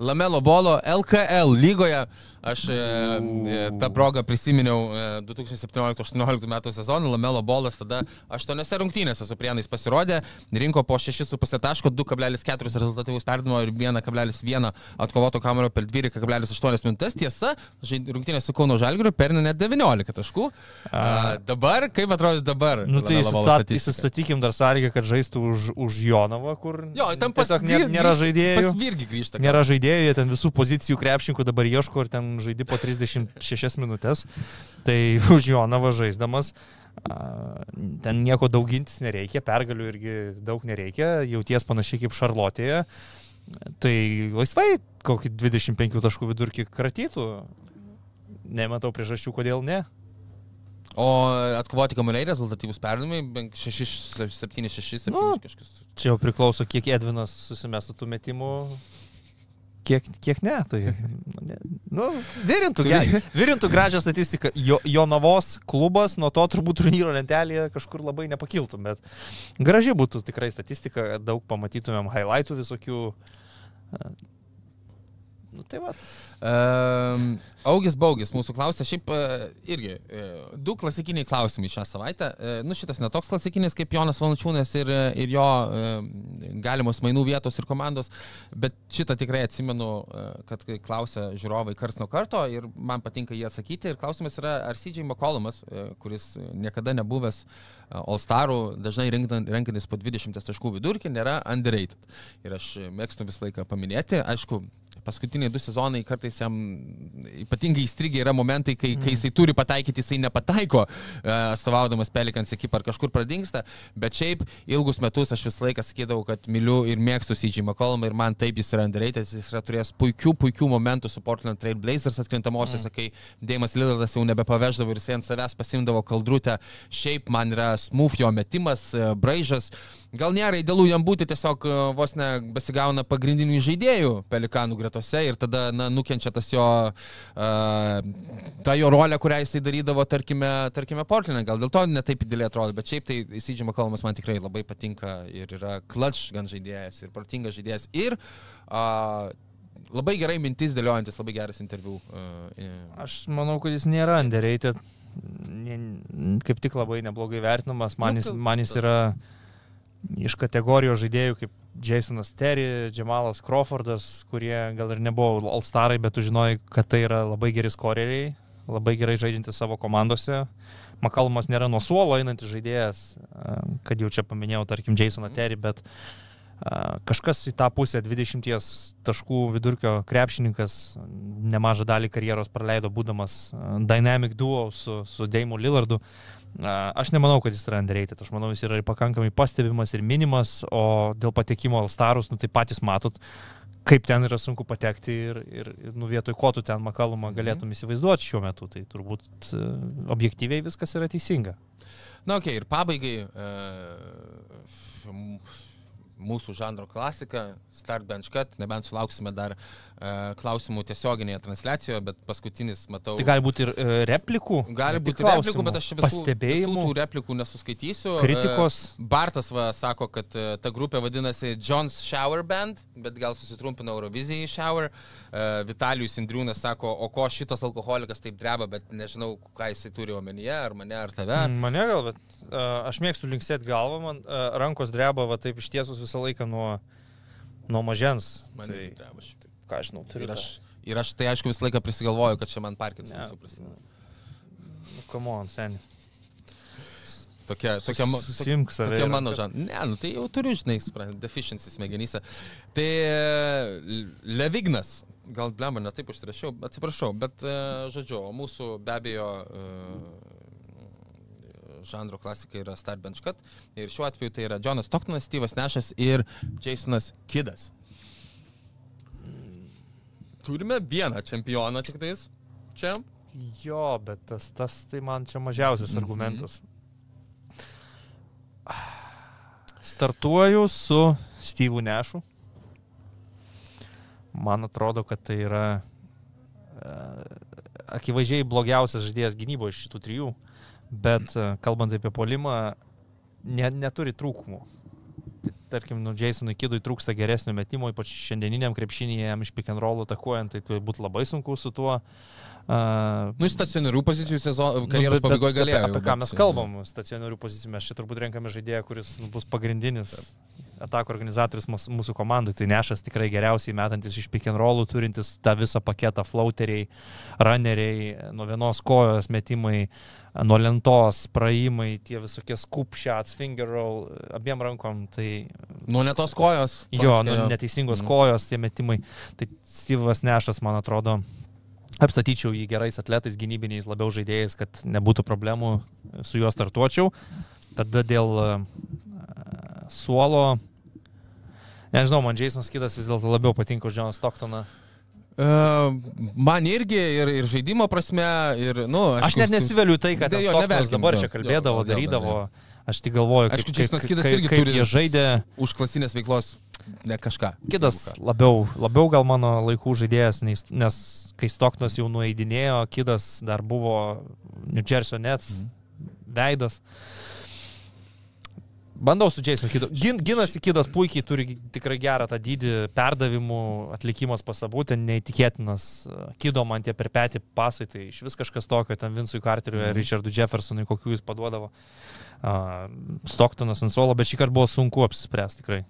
S4: Lamelo Bolo LKL lygoje. Aš e, e, tą progą prisiminiau e, 2017-2018 metų sezoną, Lamelo Bolas tada aštuoniose rungtynėse su prienais pasirodė, rinko po 6,5 taško, 2,4 rezultatyvus perdimo ir 1,1 atkovoto kamuolio per 12,8 minutės. Tiesa, rungtynės su Kauno Žalgiriu per net 19 taškų. A, dabar, kaip atrodo dabar?
S6: Nu tai įsistat, įsistatykim dar sąlygą, kad žaistų už, už Jonavą, kur
S4: Jo, ten pas
S6: nėra, nėra žaidėjų.
S4: Pas virgi grįžta.
S6: Nėra žaidėjų, jie ten visų pozicijų krepšininkų dabar ieško ir ten žaidži po 36 minutės. Tai už Jonavą žaisdamas. Ten nieko daugintis nereikia, pergalių irgi daug nereikia, jauties panašiai kaip Šarlotėje. Tai laisvai kokį 25 taškų vidurkį kratytų. Nematau priežasčių, kodėl ne.
S4: O atkovoti kamuoliai rezultatyvus perdavimai, 6, 7, 6, 7
S6: Nu,
S4: kažkas.
S6: Čia jau priklauso, kiek Edvinas susimestų tų metimų. Kiek, kiek ne, tai. nu, Ne, nu, virintų, ge- virintų gražią statistiką. Jo, Jonavos klubas nuo to turbūt turnyro lentelėje kažkur labai nepakiltų, bet graži būtų tikrai statistika, daug pamatytumėm highlightų visokių. Nu, tai va.
S4: Um, Augis Baugis mūsų klausė, šiaip uh, irgi uh, du klasikiniai klausimai šią savaitę. Uh, nu, šitas netoks klasikinis kaip Jonas Valančiūnas ir, ir jo uh, galimos mainų vietos ir komandos, bet šitą tikrai atsimenu, uh, kad klausė žiūrovai kars nuo karto ir man patinka jį atsakyti. Ir klausimas yra, ar CJ McCollumas, uh, kuris niekada nebuvęs uh, All-Starų, dažnai renkan- renkantis po 20 taškų vidurkį, nėra underrated. Ir aš mėgstu visą laiką paminėti, aišku, paskutiniai du sezonai kartais jam ypatingai įstrigę yra momentai, kai, kai jisai turi pataikyti, jisai nepataiko, e, atstovaudamas Pelikans ekipą ar kažkur pradingsta, bet šiaip ilgus metus aš visą laiką sakydavau, kad myliu ir mėgstu CJ McCollumą ir man taip jis yra underrated, jis yra turėjęs puikių, puikių momentų su Portland Trail Blazers atkrintamosiose, kai Deimas Lillardas jau nebepaveždavo ir jisai ant savęs pasimdavo kaldrutę, šiaip man yra smooth jo metimas, e, braižas. Gal nėra idealu jam būti tiesiog e, vos ne besigauna pagrindinių žaidėjų pelikanų gretose ir tada na, nukenčia tas jo, uh, ta jo rolė, kurią jisai darydavo, tarkime, tarkime Portland'e. Gal dėl to netaip įdėlė atrodo, bet šiaip tai CJ McCollumas man tikrai labai patinka ir yra clutch gan žaidėjas ir protingas žaidėjas ir uh, labai gerai mintis dėliojantis, labai geras interviu. Uh,
S6: Aš manau, kad jis nėra underrated. Kaip tik labai neblogai vertinamas. Man
S4: Nu,
S6: jis, man jis yra iš kategorijos žaidėjų kaip Jasonas Terry, Džemalas Crawfordas, kurie gal ir nebuvo All-Starai, bet tu žinojai, kad tai yra labai geri skoreriai, labai gerai žaidžiantys savo komandose. Makalmas nėra nuo suolo einantis žaidėjas, kad jau čia paminėjau, tarkim, Jasoną Terry, bet kažkas į tą pusę 20 taškų vidurkio krepšininkas nemažą dalį karjeros praleido būdamas Dynamic Duo su, su Deimu Lillardu. A, Aš nemanau, kad jis yra underrated, aš manau, jis yra ir pakankamai pastebimas ir minimas, o dėl patekimo All Starus, nu tai patys matot, kaip ten yra sunku patekti ir, ir, ir nu vietoj ko tu ten makalumą galėtum įsivaizduoti šiuo metu, tai turbūt e, objektyviai viskas yra teisinga.
S4: Na, okei, okay, ir pabaigai uh, mūsų žanro klasika, Start Bench Cut, nebent sulauksime dar uh, klausimų tiesioginėje transliacijoje, bet paskutinis, matau.
S6: Tai gali būti ir e, replikų,
S4: Gali
S6: tik
S4: būti replikų, bet aš visų, visų tų replikų nesuskaitysiu.
S6: kritikos.
S4: E, Bartas va, sako, kad e, ta grupė vadinasi John's Shower Band, bet gal susitrumpina Eurovizijai Shower. E, Vitalijus Indriūnas sako, o ko šitas alkoholikas taip dreba, bet nežinau, ką jisai turi omenyje, ar mane, ar tave.
S6: Mane gal, bet uh, aš mėgstu linksėti galvą, man uh, rankos dreba va taip ištiesus visą laiką nuo, nuo mažens.
S4: Man
S6: tai,
S4: dreba šiaip
S6: ką aš žinau, turiu.
S4: Ir aš, ir aš tai aišku visą laiką prisigalvoju, kad čia man Parkinsonas
S6: Ne.
S4: suprasi.
S6: Nu, come on, seniai.
S4: Tokia, tokia,
S6: Susimk save
S4: tokia mano žan. Ne, nu tai jau turiu, žinai, supranti, deficiency smegenyse. Tai e, Levignas, gal blemba, ne taip užsirašiau, atsiprašau, bet e, žodžiu, mūsų be abejo e, žanro klasika yra Star Bench Cut ir šiuo atveju tai yra Jonas Toktonas, Steve'as Nešas ir Jasonas Kidas. Turime vieną čempioną tik tais čia.
S6: Jo, bet tas, tas tai man čia mažiausias
S4: Mhm.
S6: argumentas. Startuoju su Steve'u Nešu. Man atrodo, kad tai yra e, akivaizdžiai blogiausias žaidėjas gynyboje iš šitų trijų, bet e, kalbant apie polimą, ne, neturi trūkumų. Tarkim, nu, Jasonui Kidui trūksta geresnio metimo, ypač šiandieniniam krepšinėje, jam iš pick and roll atakuojant, tai būtų labai sunku su tuo. Uh,
S4: Nu, stacionarių pozicijų sezono karjeros
S6: Nu,
S4: pabaigoje galėjo.
S6: Apie, apie ką mes kalbam, stacionarių pozicijų, mes čia turbūt renkame žaidėją, kuris bus pagrindinis atako organizatorius mūsų, komandai. Tai nešas tikrai geriausiai metantis iš pick and rollų, turintis tą visą paketą flauteriai, runneriai, nuo vienos kojos metimai, nuo lentos, praėjimai, tie visokie scoop shots, finger roll, abiem rankom. Tai
S4: Nuo netos kojos.
S6: Jo, nu,
S4: jo.
S6: neteisingos mm. kojos, tie metimai. Tai Steve'as Nešas, man atrodo, apstatyčiau jį gerais atletais, gynybiniais labiau žaidėjais, kad nebūtų problemų su juo startuočiau. Tada dėl suolo, nežinau, man Jasonas Kitas vis dėlto labiau patinka už Johną Stocktoną.
S4: E, Man irgi ir, ir žaidimo prasme, ir, nu,
S6: Aš net nesiveliu tai, kad
S4: Tai jo,
S6: Stocktonas
S4: nevelkim,
S6: dabar čia kalbėdavo,
S4: jo,
S6: darydavo.
S4: jo.
S6: Aš tik galvoju, kaip,
S4: Aišku, Jasonas Kidas
S6: kaip,
S4: irgi
S6: kaip
S4: turi
S6: jie žaidė.
S4: už klasinės veiklos ne kažką.
S6: Kidas labiau, labiau gal mano laikų žaidėjas, nes, kai Stoktonas jau nueidinėjo, Kidas dar buvo New Jersey Nets
S4: Mhm.
S6: veidas. Bandau su Jasonu Kidu. Gin, ginasi Kidas puikiai, turi tikrai gerą tą dydį, perdavimų atlikimas pasabų, ten neįtikėtinas. Kido man tie per petį pasai, tai iš vis kažkas tokio, ten Vinsui Carteriui, mm. Richardui Jeffersonui, kokiu jis paduodavo. Uh, Stoktonas ant suolo, bet šį kartą buvo sunku apsispręsti tikrai.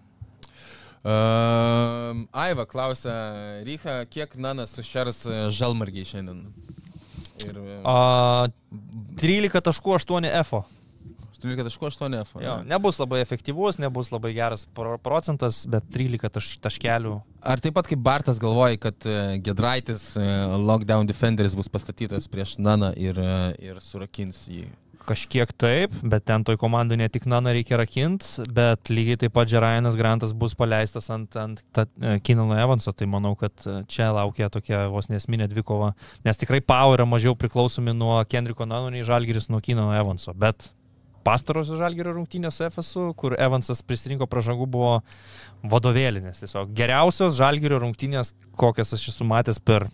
S4: Uh, Aiva klausia, Rycha, kiek Nanas sušers e, žalmargiai šiandien? Ir uh,
S6: Uh, 13.8 F.
S4: 13.8 F.
S6: Jo, nebus labai efektyvus, nebus labai geras pro- procentas, bet 13 taš, taškelių.
S4: Ar taip pat kaip Bartas galvoja, kad e, Gedraitis, e, lockdown defenderis bus pastatytas prieš Naną ir, e, ir surakins jį?
S6: Kažkiek taip, bet ten toj komandai ne tik Nana reikia rakinti, bet lygiai taip pat Džerainas Grantas bus paleistas ant, ant Kinano Evanso, tai manau, kad čia laukia tokia vos nesminė dvikova, nes tikrai Pau yra mažiau priklausomi nuo Kendriko Nano nei Žalgiris nuo Kinano Evanso, bet pastarosios Žalgirio rungtynės su FSU, kur Evansas prisirinko pražangų, buvo vadovėlinės. Tiesiog geriausios Žalgirio rungtynės, kokias aš esu matęs per,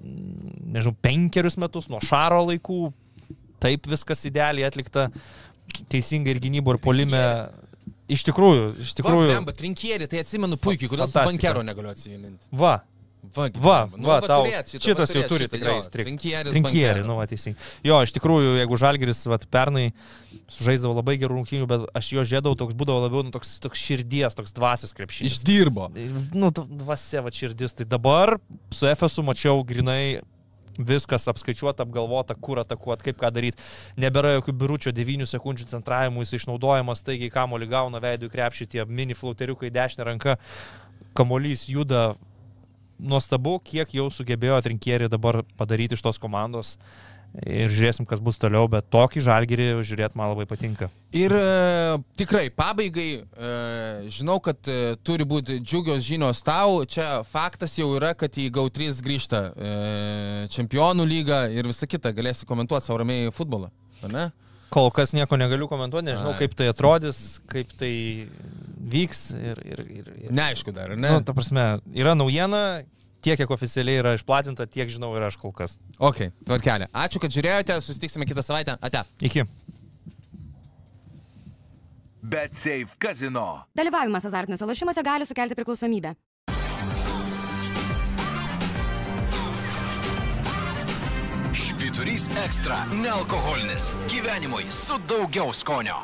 S6: mm, nežinau, penkerius metus nuo Šaro laikų. Taip viskas idealiai atlikta, teisingai ir gynybo, ir polime. Iš tikrųjų, iš tikrųjų.
S4: Va, bet rinkėri, tai atsimenu puikiai, kodėl su bankero negaliu atsiminti.
S6: Va,
S4: Va,
S6: va,
S4: nu,
S6: va, tau,
S4: turėt šitą,
S6: šitas
S4: va,
S6: jau
S4: turėt
S6: turi
S4: šitą,
S6: tikrai
S4: jo,
S6: strikt.
S4: Rinkėris.
S6: Rinkėri,
S4: bankero.
S6: nu, va, teisingai. Jo, iš tikrųjų, jeigu Žalgeris, va, pernai sužaisdavo labai gerų rungtynių, bet aš jo žiedavau, toks būdavo labiau, nu, toks, toks širdies, toks dvasios krepšinis.
S4: Išdirbo.
S6: Nu, t- dvasia, va, širdis. Tai dabar su FSU mačiau grinai viskas apskaičiuota, apgalvota, kur atakuoti, kaip ką daryti. Nebėra jokių biručio 9 sekundžių centravimų, jis išnaudojamas, taigi kamolį gauna veidų krepšį, tie mini flauteriukai dešinė ranka, kamolys juda. Nuostabu, kiek jau sugebėjo atrinkėri dabar padaryti iš tos komandos. Ir žiūrėsim, kas bus toliau, bet tokį žalgerį žiūrėti man labai patinka.
S4: Ir e, tikrai, pabaigai, e, žinau, kad e, turi būti džiugios žinios tau. Čia faktas jau yra, kad į GAU3 grįžta e, čempionų lyga ir visa kita. Galėsi komentuoti savo ramiai futbolą. ar Ne?
S6: Kol kas nieko negaliu komentuoti, nežinau,
S4: Ai.
S6: kaip tai atrodys, kaip tai vyks. Ir, ir, ir, ir.
S4: Neaišku dar, ar ne?
S6: Na, nu, ta prasme, yra naujiena, tiek, kiek oficialiai yra išplatinta, tiek žinau ir aš kol kas.
S4: Ok, tvarkelė. Ačiū, kad žiūrėjote, susitiksime kitą savaitę. Ate.
S6: Iki.
S3: Bet Safe Casino.
S2: Dalyvavimas azartiniuose lošimuose gali sukelti priklausomybę.
S3: Ožys ekstra - nealkoholinis. Gyvenimui su daugiau skonio.